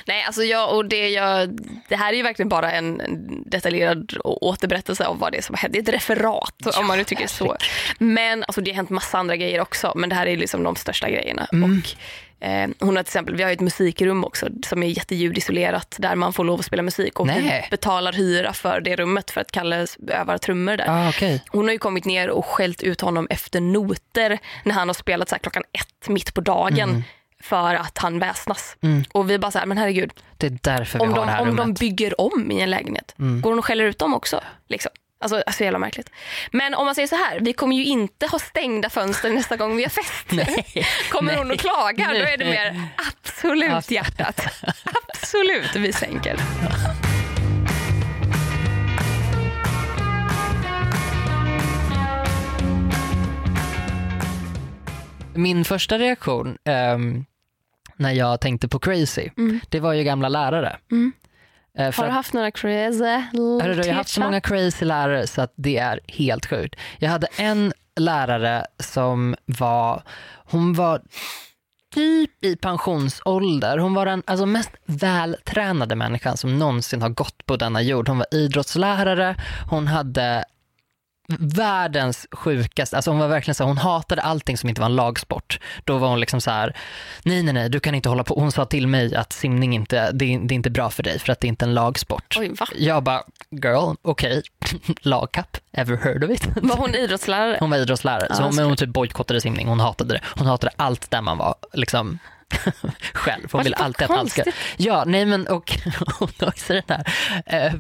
A: Nej, alltså jag, och det, jag, det här är ju verkligen bara en detaljerad återberättelse av vad det är som har hänt. Det är ett referat om man nu tycker så. Men alltså, det har hänt massa andra grejer också, men det här är liksom de största grejerna. Och, eh, hon har till exempel, vi har ett musikrum också som är jätteljudisolerat där man får lov att spela musik och
B: Nej.
A: betalar hyra för det rummet för att Kalle övar trummor där.
B: Ah, okej.
A: Hon har ju kommit ner och skällt ut honom efter noter när han har spelat så klockan ett mitt på dagen för att han väsnas.
B: Mm.
A: Och vi bara så här, men herregud,
B: Det är därför vi
A: om,
B: har
A: de,
B: det här
A: om
B: rummet.
A: de bygger om i en lägenhet, går hon och skäller ut dem också? Liksom. Alltså, alltså jävla märkligt. Men om man säger så här, vi kommer ju inte ha stängda fönster nästa gång vi har fest.
B: Nej.
A: kommer hon och klagar, då är det
B: Nej.
A: mer absolut
B: Abs-
A: hjärtat. Absolut, vi sänker.
B: Min första reaktion ehm, när jag tänkte på crazy,
A: Mm.
B: det var ju gamla lärare.
A: Mm.
B: För
A: Har du haft några crazy
B: du, jag har haft så många crazy lärare så att det är helt sjukt. Jag hade en lärare som var, hon var typ i pensionsålder. Hon var den alltså, mest vältränade människan som någonsin har gått på denna jord. Hon var idrottslärare, hon hade världens sjukaste, alltså hon var verkligen så här, hon hatade allting som inte var en lagsport. Då var hon liksom så här, nej nej nej du kan inte hålla på, hon sa till mig att simning inte, det är, det är inte bra för dig för att det är inte en lagsport.
A: Oj, va?
B: Jag bara, girl, okej, lagkapp, ever heard of it?
A: Var hon idrottslärare?
B: Hon var idrottslärare,
A: Ja,
B: så hon, men
A: såklart.
B: hon typ bojkottade simning, hon hatade det. Hon hatade allt där man var liksom själv. Hon ville alltid att allt ska... Ja, nej men och, och också den här, eh,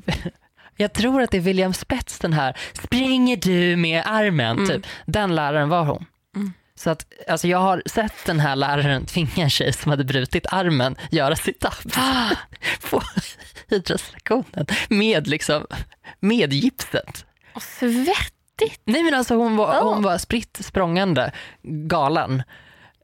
B: jag tror att det är William Spets den här, springer du med armen,
A: Mm.
B: typ. Den läraren var hon.
A: Mm.
B: Så att, alltså jag har sett den här läraren tvinga en tjej som hade brutit armen göra sit-ups
A: Ah,
B: på idrottslektionen med, liksom, med gipset.
A: och svettigt.
B: Nej men alltså hon var, hon var spritt språngande galen.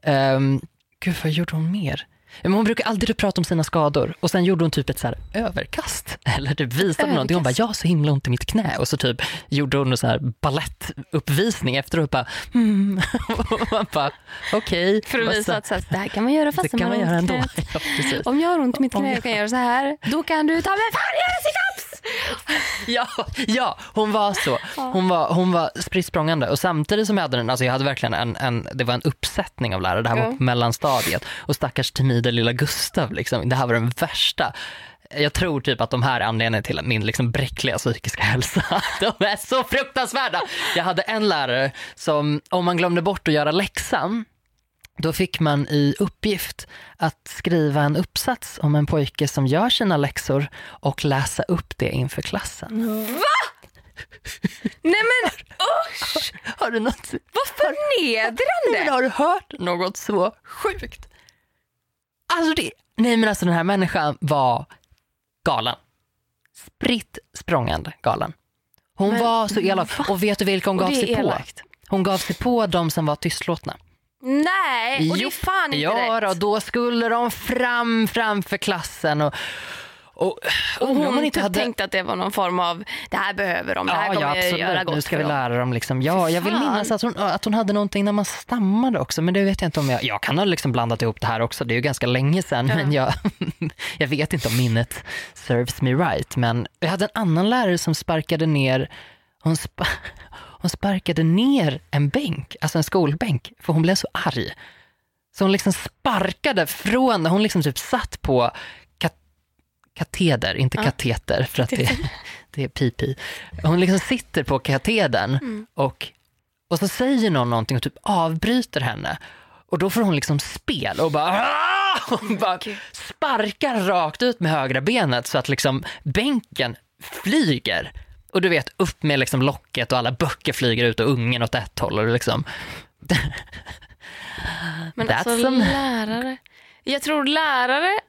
B: Um, gud vad gjorde hon mer? Men hon brukar alltid prata om sina skador och sen gjorde hon typ ett så här överkast. Eller typ visade någonting. Hon bara,
A: Överkast.
B: jag har så himla ont i mitt knä. Och så typ gjorde hon en så här balettuppvisning efteråt. Bara, mm. Och man bara, okej.
A: För att visa att så här, det här kan man göra fast
B: man
A: har ont i knät.
B: Ja.
A: Om jag har ont i mitt knä
B: jag-
A: och kan göra så här, då kan du ta mig fan göra!
B: Ja, ja, hon var så. Hon var, hon var spritt språngande och samtidigt som jag hade den, alltså jag hade verkligen en, en det var en uppsättning av lärare, det här var på mellanstadiet och stackars timida lilla Gustav, liksom, det här var den värsta. Jag tror typ att de här är anledningen till min liksom bräckliga psykiska hälsa. De är så fruktansvärda. Jag hade en lärare som, om man glömde bort att göra läxan, då fick man i uppgift att skriva en uppsats om en pojke som gör sina läxor och läsa upp det inför klassen.
A: Nej men usch,
B: Har du något
A: vad förnedrande!
B: har du hört något så sjukt? Alltså det, nej men alltså den här människan var galen. Spritt språngande galen. Hon
A: Men
B: var så elak. Och vet du vilka hon gav sig på? Hon gav sig på de som var tystlåtna.
A: Nej, och det
B: Jo,
A: är fan inte
B: Ja,
A: rätt.
B: och då skulle de fram framför klassen och, och,
A: Och hon
B: hon inte
A: typ
B: hade...
A: tänkte att det var någon form av, det här behöver de, det här
B: Ja,
A: kommer
B: ja
A: jag göra
B: absolut.
A: gott
B: Nu ska vi lära dem. Liksom. Ja, jag vill minnas att hon, att hon hade någonting när man stammade också, men det vet jag inte om jag... Jag kan ha liksom blandat ihop det här också, det är ju ganska länge sedan,
A: Ja.
B: men jag, jag vet inte om minnet serves me right. Men jag hade en annan lärare som sparkade ner, hon, spa, hon sparkade ner en bänk, alltså en skolbänk, för hon blev så arg. Så hon liksom sparkade från, hon liksom typ satt på kat, kateder, inte
A: Ja.
B: kateter för att det, det är pipi. Hon liksom sitter på katedern
A: Mm.
B: och, och så säger någon någonting och typ avbryter henne. Och då får hon liksom spel och bara, "Ah!" och bara sparkar rakt ut med högra benet så att liksom bänken flyger. Och du vet, upp med liksom locket och alla böcker flyger ut och ungen åt ett håll. Och liksom.
A: Men
B: That's
A: alltså
B: some-
A: lärare. Jag tror lärare,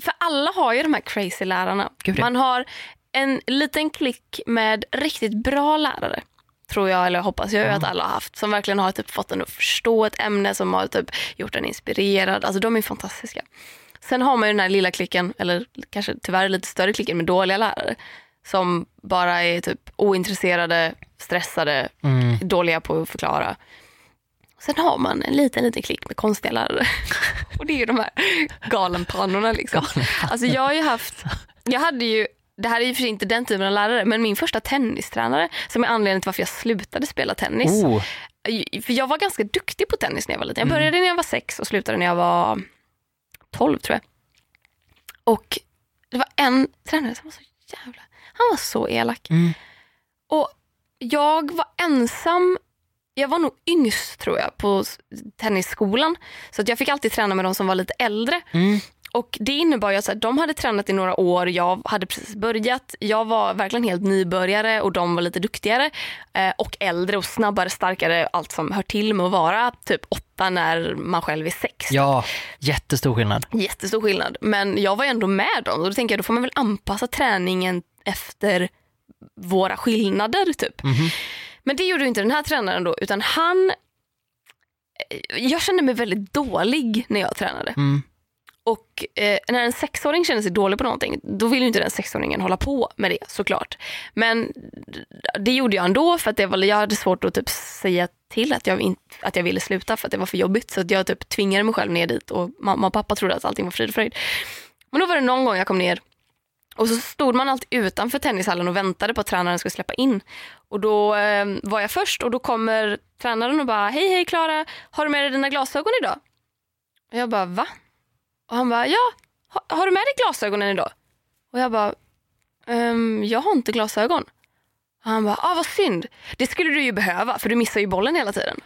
A: för alla har ju de här crazy lärarna.
B: Gud.
A: Man har en liten klick med riktigt bra lärare. Tror jag, eller hoppas jag ju att alla har haft. Som verkligen har typ fått en att förstå ett ämne, som har typ gjort en inspirerad. Alltså de är fantastiska. Sen har man ju den här lilla klicken, eller kanske tyvärr lite större klicken med dåliga lärare. Som bara är typ ointresserade, stressade,
B: Mm.
A: dåliga på att förklara. Sen har man en liten, liten klick med konstiga lärare. Och det är ju de här galenpannorna liksom. Alltså jag har ju haft, jag hade ju, det här är ju för sig inte den typen av lärare, men min första tennistränare som är anledningen till varför jag slutade spela tennis.
B: Oh,
A: För jag var ganska duktig på tennis när jag var liten. Jag
B: Mm.
A: började när jag var sex och slutade när jag var 12 tror jag. Och det var en tränare som var så jävla, han var så elak.
B: mm.
A: Och jag var ensam, jag var nog yngst tror jag på tennisskolan. Så att jag fick alltid träna med de som var lite äldre.
B: Mm.
A: Och det innebar ju att de hade tränat i några år, jag hade precis börjat. Jag var verkligen helt nybörjare och de var lite duktigare. Eh, och äldre och snabbare, starkare, allt som hör till med att vara typ åtta när man själv är sex.
B: Ja, jättestor skillnad.
A: Jättestor skillnad. Men jag var ändå med dem och då tänker jag då får man väl anpassa träningen efter våra skillnader typ.
B: Mhm.
A: Men det gjorde inte den här tränaren då utan han jag kände mig väldigt dålig när jag tränade.
B: Mm.
A: Och eh, när en sexåring känner sig dålig på någonting, då vill ju inte den sexåringen hålla på med det såklart. Men det gjorde jag ändå för att det var, jag hade svårt att typ säga till att jag, in, att jag ville sluta för att det var för jobbigt. Så att jag typ tvingade mig själv ner dit och mamma och pappa trodde att allting var frid och fröjd. Men då var det någon gång jag kom ner och så stod man alltid utanför tennishallen och väntade på att tränaren skulle släppa in. Och då eh, var jag först och då kommer tränaren och bara, hej hej Klara, har du med dig dina glasögon idag? Och jag bara, va? Och han bara, ja, har, har du med dig glasögonen idag? Och jag bara, ehm, jag har inte glasögon. Och han bara, ah, vad synd. Det skulle du ju behöva för du missar ju bollen hela tiden.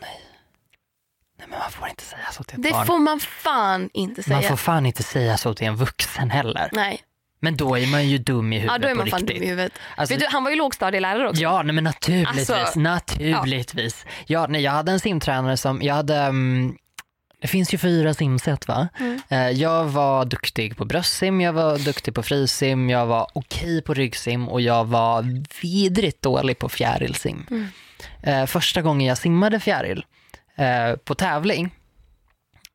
B: Nej, men man får inte säga så till ett
A: Det
B: barn.
A: får man fan inte säga.
B: Man får fan inte säga så till en vuxen heller.
A: Nej,
B: Men då är man ju dum i huvudet
A: ja, då är man fan
B: riktigt.
A: dum i huvudet.
B: Alltså-
A: du, han var ju lågstadielärare också.
B: Ja, nej, men naturligtvis.
A: Alltså,
B: naturligtvis. Ja. nej, jag hade en simtränare som, jag hade, mm, det finns ju fyra simsätt va?
A: Mm.
B: Eh, Jag var duktig på bröstsim, jag var duktig på frisim, jag var okej på ryggsim och jag var vidrigt dålig på fjärilsim.
A: Mm.
B: Eh, Första gången jag simmade fjäril på tävling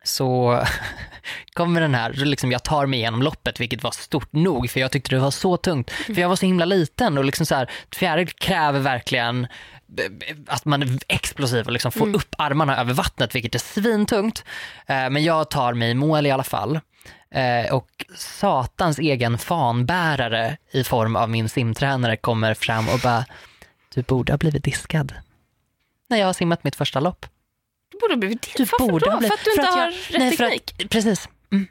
B: så kommer den här, liksom jag tar mig igenom loppet vilket var stort nog för jag tyckte det var så tungt. För jag var så himla liten och liksom så här, fjäril kräver verkligen eh, att man är explosiv och liksom får upp armarna över vattnet vilket är svintungt. Eh, Men jag tar mig i mål i alla fall. Eh, Och satans egen fanbärare i form av min simtränare kommer fram och bara, du borde ha blivit diskad. När jag har simmat mitt första lopp.
A: Du borde ha blivit
B: Du
A: Varför
B: borde
A: då?
B: ha blivit-
A: För att du inte
B: att
A: har
B: jag-
A: rätt
B: nej, för att-
A: teknik?
B: Precis. Mm.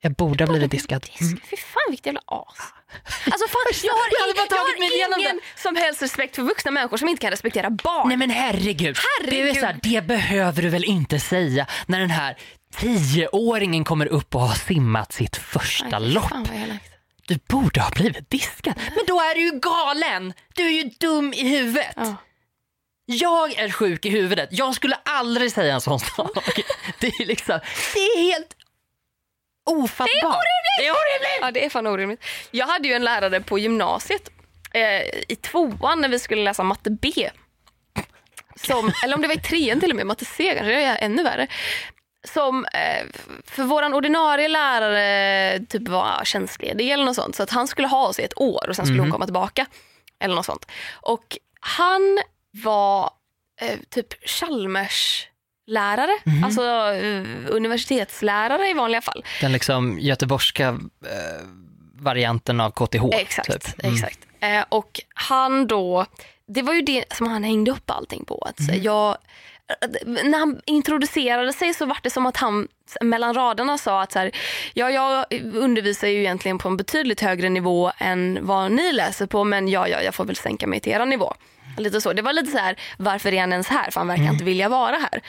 B: Jag borde ha blivit diskad.
A: Disk.
B: Mm.
A: Fy fan vilket jävla as. Alltså fan, jag har, ing- jag har ingen som helst respekt för vuxna människor som inte kan respektera barn.
B: Nej men herregud. Det, är
A: Herregud.
B: så här, det behöver du väl inte säga när den här tioåringen kommer upp och har simmat sitt första
A: Aj,
B: lopp. Du borde ha blivit diskad. Men då är du ju galen. Du är ju dum i huvudet.
A: Ja.
B: Jag är sjuk i huvudet. Jag skulle aldrig säga en sån sak. Det är liksom, det är helt ofattbart. Det är orimligt! Det är orimligt!
A: Ja, det är fan orimligt. Jag hade ju en lärare på gymnasiet eh, i tvåan när vi skulle läsa matte B. Som, eller om det var i trean till och med, matte C kanske, det är ännu värre. Som eh, för våran ordinarie lärare typ var tjänstledig eller något sånt. Så att han skulle ha oss i ett år och sen skulle hon komma tillbaka. Eller något sånt. Och han var eh, typ Chalmers lärare, alltså eh, universitetslärare i vanliga fall.
B: Den liksom göteborgska eh, varianten av KTH.
A: Exakt.
B: Typ. Mm.
A: exakt. Eh, och han då, det var ju det som han hängde upp allting på. Att,
B: Mm.
A: jag, när han introducerade sig så var det som att han mellan raderna sa att så här, ja, jag undervisar ju egentligen på en betydligt högre nivå än vad ni läser på men ja, ja, jag får väl sänka mig till er nivå. Lite så. Det var lite så här, varför är han ens här? För han verkar inte vilja vara här.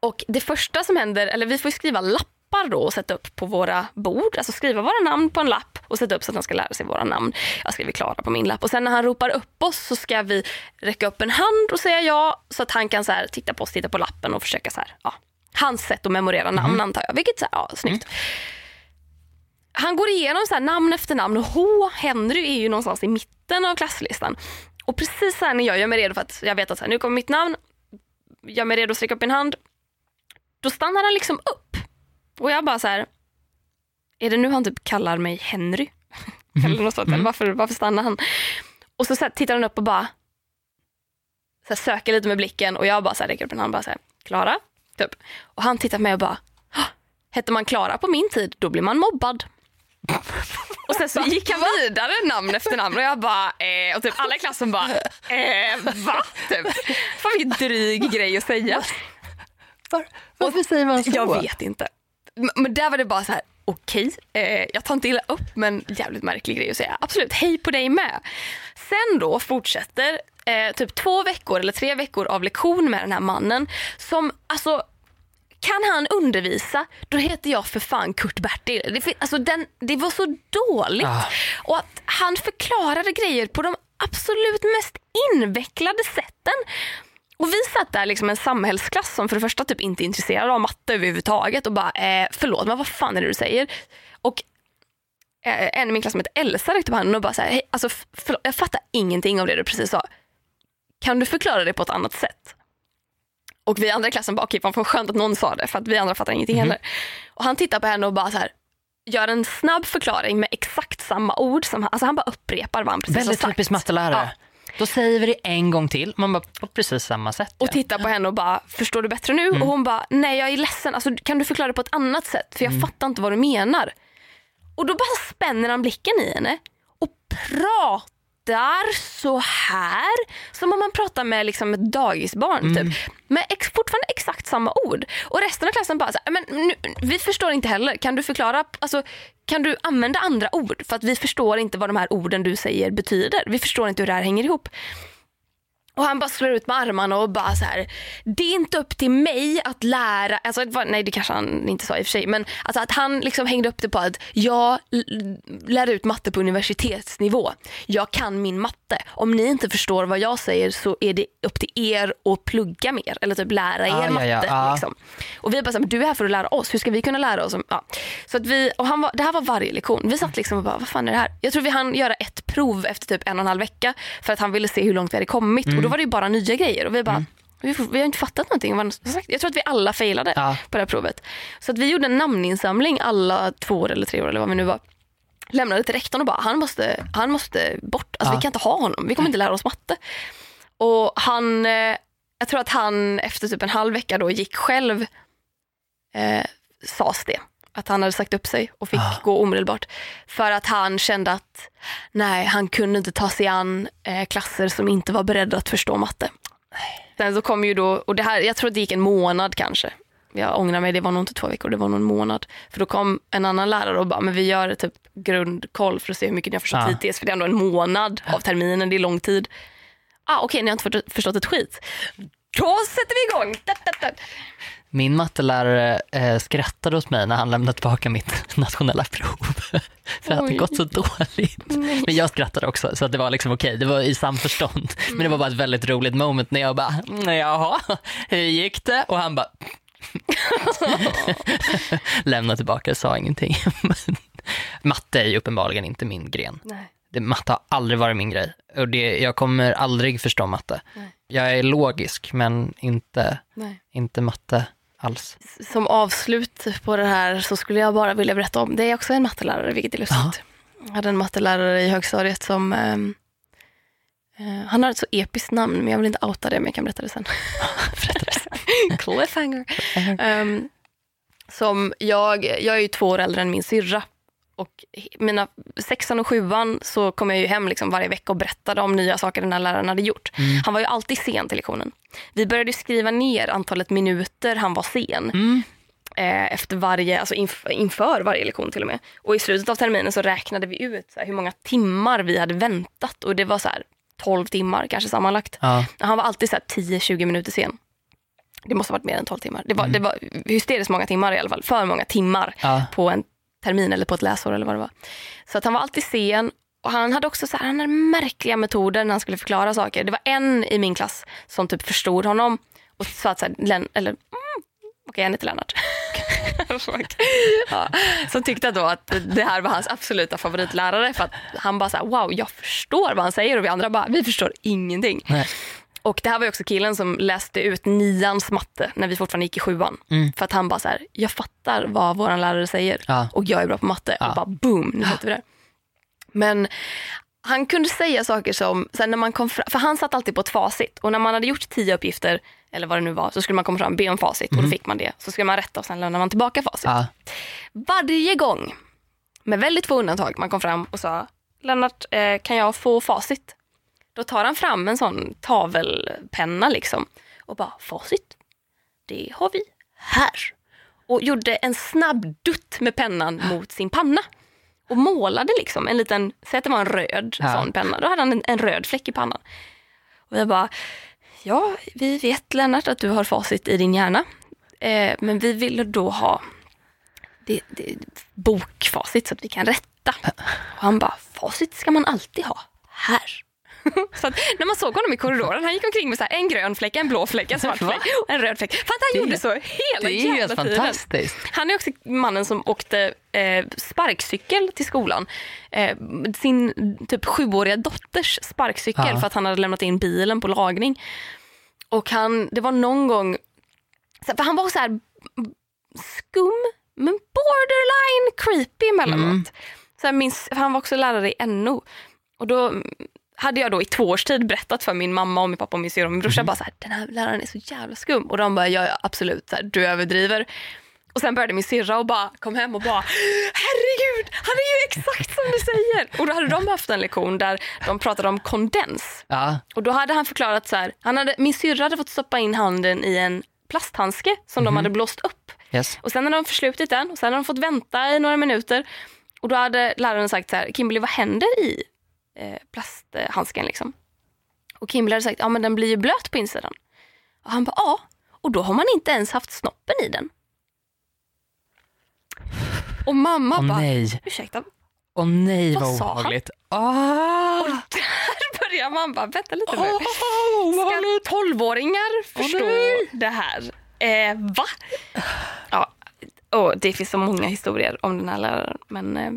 A: Och det första som händer, eller vi får skriva lappar då och sätta upp på våra bord. Alltså skriva våra namn på en lapp och sätta upp så att han ska lära sig våra namn. Jag skriver Klara på min lapp och sen när han ropar upp oss så ska vi räcka upp en hand och säga ja så att han kan så här, titta på oss, titta på lappen och försöka så här, ja, hans sätt att memorera namn antar jag. Vilket så här, ja, snyggt. Han går igenom så här, namn efter namn och H, Henry är ju någonstans i mitten av klasslistan. Och precis här när jag gör mig redo för att jag vet att så här, nu kommer mitt namn, gör mig redo att sträcka upp min hand. Då stannar han liksom upp. Och jag bara så här, är det nu han typ kallar mig Henry? Eller något sånt, eller varför, varför stannar han? Och så, så här, tittar han upp och bara så här, söker lite med blicken och jag bara så här, räcker upp en hand och bara så här, Klara? Typ. Och han tittar på mig och bara, "Ah, hette man Klara på min tid, då blir man mobbad. Och sen så gick han vidare namn efter namn och jag bara, eh, och typ alla i klassen bara, eh, va? Typ. Fan vilken dryg grej att säga.
B: Var, varför säger man så?
A: Jag vet inte. M- Men där var det bara så här, okej, eh, jag tar inte illa upp men jävligt märklig grej att säga. Absolut, hej på dig med. Sen då fortsätter eh, typ två veckor eller tre veckor av lektion med den här mannen som alltså kan han undervisa, då heter jag för fan Kurt-Bertil. Det, alltså den, det var så dåligt.
B: Ah.
A: Och att han förklarade grejer på de absolut mest invecklade sätten. Och vi satt där liksom en samhällsklass som för det första typ inte är intresserad av matte överhuvudtaget och bara eh, förlåt men vad fan är det du säger? Och eh, en i min klass som heter Elsa räckte upp handen och bara så här, "Hej, alltså, förlåt, jag fattar ingenting av det du precis sa. Kan du förklara det på ett annat sätt? Och vi andra i klassen bara, okej okay, vad skönt att någon sa det för att vi andra fattar ingenting mm. heller. Och han tittar på henne och bara så här, gör en snabb förklaring med exakt samma ord. Som, alltså han bara upprepar vad han precis
B: Väldigt
A: har sagt.
B: typiskt mattelärare. Ja. Då säger vi det en gång till. Man bara på precis samma sätt.
A: Och tittar på henne och bara, förstår du bättre nu? Mm. Och hon bara, nej jag är ledsen. Alltså, kan du förklara det på ett annat sätt? För jag mm. fattar inte vad du menar. Och då bara spänner han blicken i henne och pratar pratar så här som om man pratar med liksom ett dagisbarn. Mm. Typ. Med ex fortfarande exakt samma ord. Och resten av klassen bara, så här, men nu, vi förstår inte heller. Kan du förklara, alltså, kan du använda andra ord? För att vi förstår inte vad de här orden du säger betyder. Vi förstår inte hur det här hänger ihop. Och han bara slår ut med armarna och bara så här, det är inte upp till mig att lära, alltså, nej det kanske han inte sa i och för sig, men alltså att han liksom hängde upp det på att jag lär ut matte på universitetsnivå. Jag kan min matte. Om ni inte förstår vad jag säger så är det upp till er att plugga mer eller typ lära er ah, matte. Ja, ja. Liksom. Och vi bara så här, du är här för att lära oss, hur ska vi kunna lära oss? Ja. Så att vi, och han var, det här var varje lektion. Vi satt liksom och bara, vad fan är det här? Jag tror vi hann göra ett prov efter typ en och en halv vecka för att han ville se hur långt vi hade kommit. Mm då var det bara nya grejer och vi bara, mm. vi, vi, har inte fattat någonting. Jag tror att vi alla failade ja. på det här provet. Så att vi gjorde en namninsamling alla två år eller tre år eller vad vi nu var. Lämnade till rektorn och bara, han måste, han måste bort. Alltså, ja. Vi kan inte ha honom, vi kommer inte lära oss matte. Och han, eh, jag tror att han efter typ en halv vecka då gick själv, eh, sades det att han hade sagt upp sig och fick ah. gå omedelbart. För att han kände att nej, han kunde inte ta sig an eh, klasser som inte var beredda att förstå matte. Sen så kom ju då, och det här, jag tror att det gick en månad kanske. Jag ångrar mig, det var nog inte två veckor, det var nog en månad. För då kom en annan lärare och bara, men vi gör typ grundkoll för att se hur mycket ni har förstått ah. hittills. För det är ändå en månad av terminen, det är lång tid. Ah, Okej, okay, ni har inte förstått ett skit. Då sätter vi igång!
B: Min mattelärare eh, skrattade åt mig när han lämnade tillbaka mitt nationella prov. för att det gått så dåligt. Nej. Men jag skrattade också så att det var liksom okej, det var i samförstånd. Mm. Men det var bara ett väldigt roligt moment när jag bara, jaha, hur gick det? Och han bara lämnade tillbaka, sa ingenting. matte är ju uppenbarligen inte min gren.
A: Nej.
B: Det, matte har aldrig varit min grej och det, jag kommer aldrig förstå matte. Nej. Jag är logisk men inte, inte matte alls.
A: Som avslut på det här så skulle jag bara vilja berätta om, det är också en mattelärare vilket är lustigt. Aha. Jag hade en mattelärare i högstadiet som um, uh, han har ett så episkt namn men jag vill inte outa det men jag kan berätta det sen. berätta det sen. Cliffhanger. Um, som jag, jag är ju två år äldre än min syrra och mina sexan och sjuan så kom jag ju hem liksom varje vecka och berättade om nya saker den här läraren hade gjort. Mm. Han var ju alltid sen till lektionen. Vi började skriva ner antalet minuter han var sen. Mm. Eh, efter varje, alltså inf inför varje lektion till och med. Och i slutet av terminen så räknade vi ut här, hur många timmar vi hade väntat och det var så här 12 timmar kanske sammanlagt. Ja. Han var alltid 10-20 minuter sen. Det måste ha varit mer än 12 timmar. Det var, mm. det var hysteriskt många timmar i alla fall. För många timmar ja. på en termin eller på ett läsår eller vad det var. Så att han var alltid sen och han hade också så här, han hade märkliga metoder när han skulle förklara saker. Det var en i min klass som typ förstod honom och sa att så här, Len, eller mm, okej okay, han heter Lennart. ja, som tyckte då att det här var hans absoluta favoritlärare för att han bara så här, wow jag förstår vad han säger och vi andra bara vi förstår ingenting. Nej. Och det här var också killen som läste ut nians matte när vi fortfarande gick i sjuan. Mm. För att han bara så här, jag fattar vad vår lärare säger ja. och jag är bra på matte. Ja. Och bara boom, nu sätter vi det. Men han kunde säga saker som, så när man kom fram, för han satt alltid på ett facit och när man hade gjort tio uppgifter eller vad det nu var så skulle man komma fram be om facit mm. och då mm. fick man det. Så skulle man rätta och sen lämnade man tillbaka facit. Ja. Varje gång, med väldigt få undantag, man kom fram och sa Lennart, eh, kan jag få facit? Då tar han fram en sån tavelpenna liksom och bara facit. Det har vi här. Och gjorde en snabb dutt med pennan mot sin panna. Och målade liksom en liten, säg att det var en röd ja. sån penna. Då hade han en, en, röd fläck i pannan. Och jag bara, ja vi vet Lennart att du har facit i din hjärna. Eh, men vi ville då ha det, det, bokfacit så att vi kan rätta. Och han bara, facit ska man alltid ha här. så när man såg honom i korridoren, han gick omkring med så en grön fläck, en blå fläck, en svart fläck och en röd fläck. För att han det, gjorde så hela
B: det är jävla tiden. Fantastiskt.
A: Han är också mannen som åkte eh, sparkcykel till skolan. Eh, sin typ sjuåriga dotters sparkcykel ja. för att han hade lämnat in bilen på lagning. Och han, det var någon gång för han var så här skum men borderline creepy emellanåt.
B: Mm.
A: Så minns, han var också lärare i NO. Och då hade jag då i två års tid berättat för min mamma, och min pappa och min syrra och min brorsa
B: Mhm.
A: bara så här, den här läraren är så jävla skum. Och de bara, ja, ja absolut, så här, du överdriver. Och sen började min syrra och bara kom hem och bara herregud, han är ju exakt som du säger. Och då hade de haft en lektion där de pratade om kondens.
B: Ja,
A: Och då hade han förklarat så här, han hade, min syrra hade fått stoppa in handen i en plasthandske som de hade blåst upp.
B: yes.
A: Och sen hade de förslutit den och sen hade de fått vänta i några minuter. Och då hade läraren sagt så här, Kimberly vad händer i eh, plasthandsken liksom? Och Kimberly hade sagt, ja men den blir ju blöt på insidan. Och han bara, ja. Och då har man inte ens haft snoppen i den. Och mamma
B: Åh
A: bara,
B: nej,
A: ursäkta?
B: åh nej
A: Vad
B: vad obehagligt. Ah!
A: Och där börjar man bara, vänta lite nu.
B: Åh,
A: Ska tolvåringar förstå
B: nej.
A: det här? Eh, va? Ja, och det finns så många historier om den här läraren. Men eh,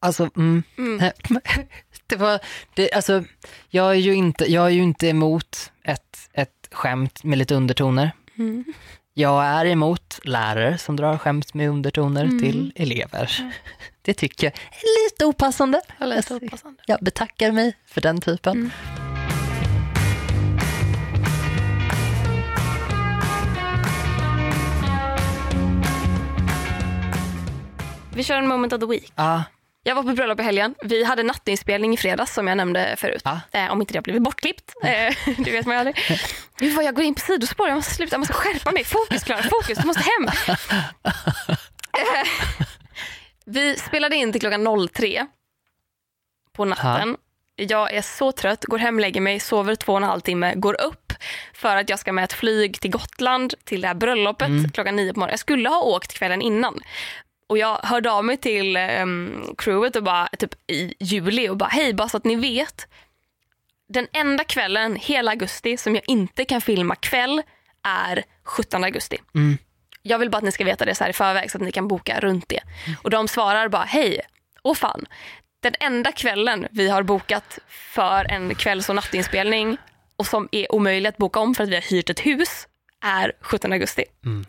B: Alltså, mm.
A: Mm.
B: det var, det, alltså, jag är ju inte, jag är ju inte emot ett, ett skämt med lite undertoner.
A: mm.
B: Jag är emot lärare som drar skämt med undertoner
A: Mm.
B: till elever. Det tycker jag är lite opassande.
A: jag läste
B: Alltså,
A: opassande.
B: Jag betackar mig för den typen.
A: Mm. Vi kör en moment of the week.
B: Ja,
A: Jag var på bröllop i helgen. Vi hade nattinspelning i fredags som jag nämnde förut.
B: Ja.
A: Eh, om inte det har blivit bortklippt. Eh, det vet man ju aldrig. Gud vad jag går in på sidospår. Jag måste sluta. Jag måste skärpa mig. Fokus Klara, fokus. Du måste hem. Eh, vi spelade in till klockan 03 på natten. Jag är så trött, går hem, lägger mig, sover två och en halv timme, går upp för att jag ska med ett flyg till Gotland till det här bröllopet klockan nio på morgonen. Jag skulle ha åkt kvällen innan. Och jag hörde av mig till um, crewet och bara, typ i juli och bara hej, bara så att ni vet. Den enda kvällen hela augusti som jag inte kan filma kväll är 17 augusti.
B: Mm.
A: Jag vill bara att ni ska veta det så här i förväg så att ni kan boka runt det. Och de svarar bara hej, åh fan. Den enda kvällen vi har bokat för en kvälls och nattinspelning och som är omöjligt att boka om för att vi har hyrt ett hus är 17 augusti.
B: Mm.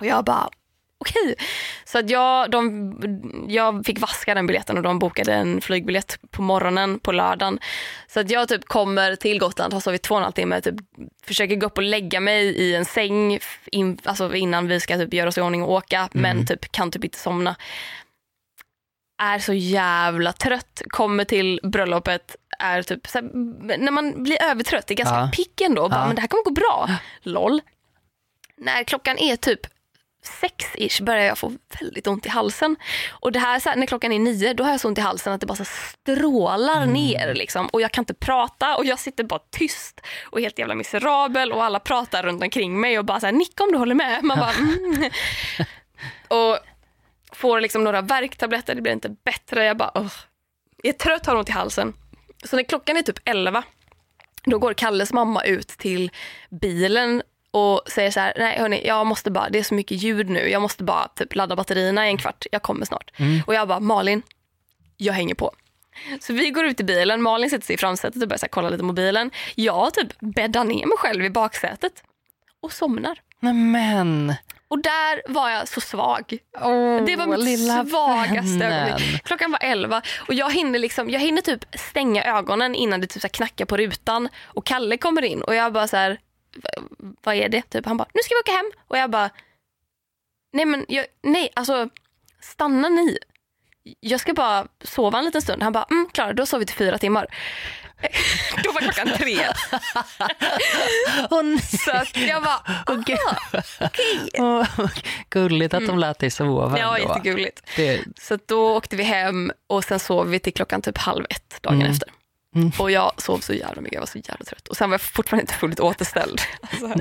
A: Och jag bara okej. Så att jag, de, jag fick vaska den biljetten och de bokade en flygbiljett på morgonen på lördagen. Så att jag typ kommer till Gotland, har sovit två och en halv timme, typ försöker gå upp och lägga mig i en säng in, alltså innan vi ska typ göra oss i ordning och åka men typ kan typ inte somna. Är så jävla trött, kommer till bröllopet, är typ så här, när man blir övertrött, är ganska
B: Ja.
A: pick ändå, bara,
B: Ja.
A: men det här kommer gå bra. LOL. När klockan är typ sex-ish börjar jag få väldigt ont i halsen. Och det här, så här när klockan är nio, då har jag så ont i halsen att det bara strålar ner. Liksom. Och jag kan inte prata och jag sitter bara tyst och helt jävla miserabel och alla pratar runt omkring mig och bara så här, nicka om du håller med. Man bara, mm. Och får liksom några värktabletter, det blir inte bättre. Jag bara, "Ugh." Jag är trött, har ont i halsen. Så när klockan är typ elva, då går Kalles mamma ut till bilen och säger så här, nej hörni, jag måste bara, det är så mycket ljud nu, jag måste bara typ ladda batterierna i en kvart, jag kommer snart. Och jag bara, Malin, jag hänger på. Så vi går ut i bilen, Malin sätter sig i framsätet och börjar så här, kolla lite mobilen. Jag typ bäddar ner mig själv i baksätet och somnar.
B: Men,
A: Och där var jag så svag.
B: åh,
A: Det var mitt svagaste
B: vännen.
A: ögonblick. Klockan var elva och jag hinner, liksom, jag hinner typ stänga ögonen innan det typ så knackar på rutan och Kalle kommer in och jag bara så här, "V- vad är det? Typ, han bara, nu ska vi åka hem. Och jag bara, nej men jag, nej alltså stanna ni. Jag ska bara sova en liten stund. Han bara, mm, Klara du har sovit i fyra timmar. Då var klockan tre.
B: Nej.
A: Så jag bara, okej.
B: Åh, gulligt att de lät dig sova
A: Ja,
B: ändå.
A: jättegulligt.
B: Det,
A: Så då åkte vi hem och sen sov vi till klockan typ halv ett dagen
B: Mm.
A: efter.
B: Mm.
A: Och jag sov så jävla mycket, jag var så jävla trött. Och sen var jag fortfarande inte fullt återställd. Alltså,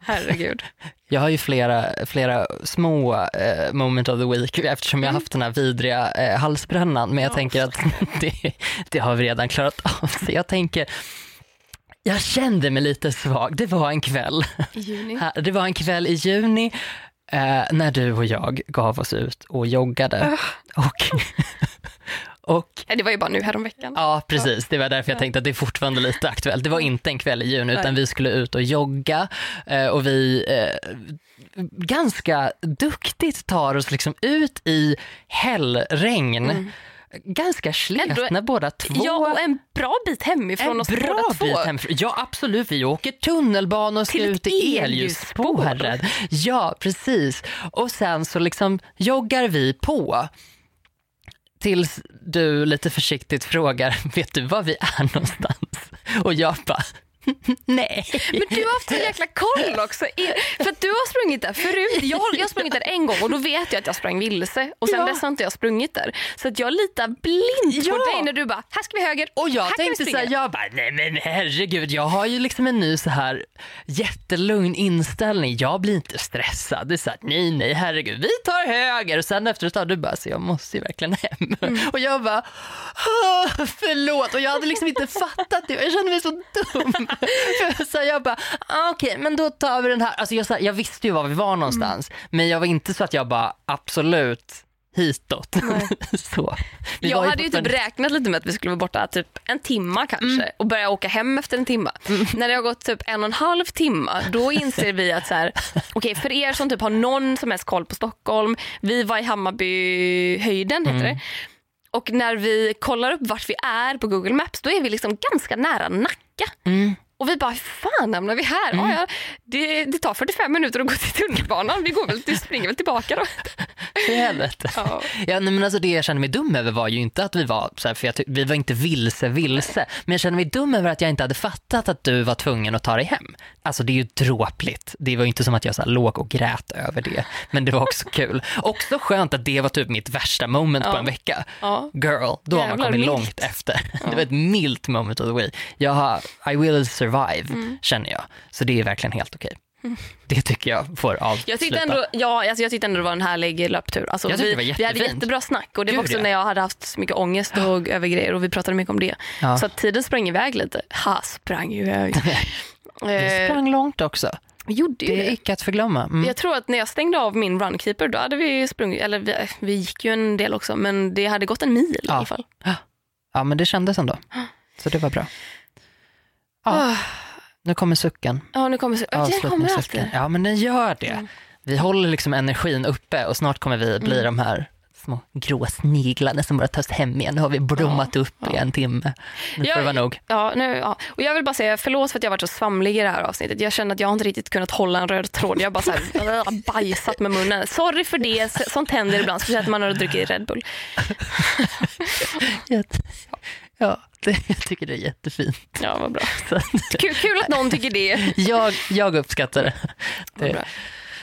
A: herregud.
B: Jag har ju flera, flera små eh, moment of the week eftersom jag har haft den här vidriga eh, halsbrännan. Men jag
A: Ja.
B: tänker att det, det har vi redan klarat av. Så jag tänker, jag kände mig lite svag. Det var en kväll.
A: I juni.
B: Det var en kväll i juni eh, när du och jag gav oss ut och joggade. Och, Och
A: Det var ju bara nu häromveckan.
B: Ja, precis. Det var därför jag tänkte att det är fortfarande lite aktuellt. Det var inte en kväll i juni utan vi skulle ut och jogga eh, och vi eh, ganska duktigt tar oss liksom ut i hällregn. Ganska sletna båda två.
A: Ja, och en bra bit hemifrån
B: En
A: oss
B: bra
A: båda två.
B: bit hemifrån. Ja absolut, vi åker tunnelbana och ska
A: Till
B: ut i elljusspåret. Ja precis. Och sen så liksom joggar vi på. Tills du lite försiktigt frågar, vet du var vi är någonstans? Och jag bara, nej.
A: Men du har haft så jäkla koll också. För du har sprungit där förut. Jag, jag har sprungit där en gång och då vet jag att jag sprang vilse. Och sen
B: Ja.
A: dess har inte jag sprungit där. Så att jag litar blint på
B: Ja.
A: dig när du bara, här ska vi höger.
B: Och jag
A: här
B: tänkte så här, jag bara, nej men herregud, jag har ju liksom en ny så här jättelugn inställning. Jag blir inte stressad. Det är så här, nej nej herregud, vi tar höger. Och sen efter ett tag, du bara, så jag måste ju verkligen hem.
A: Mm.
B: Och jag bara, "Åh, förlåt. Och jag hade liksom inte fattat det. Jag kände mig så dum. Så jag bara, ah, okej, men då tar vi den här. Alltså jag, här, jag visste ju var vi var någonstans, men jag var inte så att jag bara, absolut, hitåt. så. Vi
A: Jag hade ju typ räknat lite med att vi skulle vara borta typ en timma kanske och börja åka hem efter en timma. När det har gått typ en och en halv timma då inser vi att så här, okej för er som typ har någon som helst koll på Stockholm, vi var i Hammarbyhöjden heter det. Och när vi kollar upp vart vi är på Google Maps då är vi liksom ganska nära Nacka vecka. Mm. Och vi bara, hur fan hamnar vi här? Ja, ja, det, det tar 45 minuter att gå till tunnelbanan. Vi går väl, vi springer väl tillbaka då.
B: För helvete.
A: Ja.
B: Ja, nej, men alltså det jag kände mig dum över var ju inte att vi var så här, för jag vi var inte vilse vilse, men jag kände mig dum över att jag inte hade fattat att du var tvungen att ta dig hem. Alltså det är ju dråpligt. Det var ju inte som att jag så här, låg och grät över det, men det var också kul. Också skönt att det var typ mitt värsta moment på
A: Ja.
B: en vecka.
A: Ja.
B: Girl, då har man kommit
A: milt.
B: långt efter. Det var ett milt moment of the way. Jag har, I will survive,
A: Mm.
B: känner jag. Så det är verkligen helt okej. Det tycker jag får avsluta.
A: Jag tyckte, ändå, ja, alltså jag tyckte ändå det var en härlig löptur. Alltså
B: Jag
A: vi,
B: det var
A: vi hade jättebra snack och det var
B: Gud,
A: också
B: ja.
A: när jag hade haft mycket ångest och över grejer och vi pratade mycket om det.
B: Ja.
A: Så tiden sprang iväg lite. Ha, sprang iväg.
B: Vi
A: eh,
B: sprang långt också.
A: vi gjorde ju
B: Det är
A: det.
B: icke att förglömma. Mm.
A: Jag tror att när jag stängde av min runkeeper då hade vi sprungit, eller vi, vi gick ju en del också men det hade gått en mil i
B: Ja.
A: alla fall.
B: Ja, men det kändes ändå. Så det var bra. Ja,
A: Ah,
B: nu kommer sucken.
A: Ja nu kommer, ja, den kommer alltid.
B: Ja, men den gör det.
A: Mm.
B: Vi håller liksom energin uppe och snart kommer vi bli de här små grå sniglarna som bara tas hem igen. Nu har vi blommat upp i en timme. Nu får
A: Ja,
B: det vara nog.
A: Ja, nu, ja. Och jag vill bara säga förlåt för att jag varit så svamlig i det här avsnittet. Jag känner att jag inte riktigt kunnat hålla en röd tråd. Jag har bara så här, bajsat med munnen. Sorry för det, Så- sånt händer ibland. Speciellt när man har druckit Red Bull.
B: Ja, det, jag tycker det är jättefint.
A: Ja, vad bra. Kul, kul att någon tycker det.
B: jag, jag uppskattar det. Det,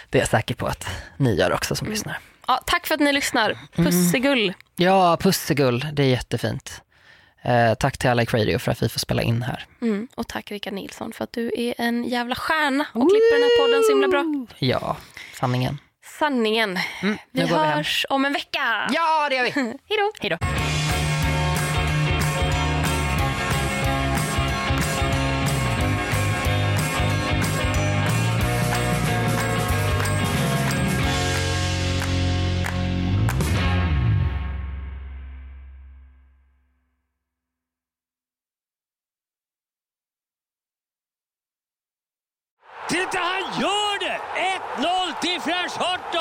B: det är jag säker på att ni gör också som lyssnar.
A: Ja, tack för att ni lyssnar. Pussegull.
B: Ja, pussegull, det är jättefint. Eh, tack till Alec Radio för att vi får spela in här.
A: Mm. Och tack Rickard Nilsson för att du är en jävla stjärna och klipper den här podden så himla bra.
B: Ja, sanningen.
A: Sanningen.
B: Mm,
A: Vi
B: går vi
A: hörs om en vecka.
B: Ja, det gör vi.
A: Hej då.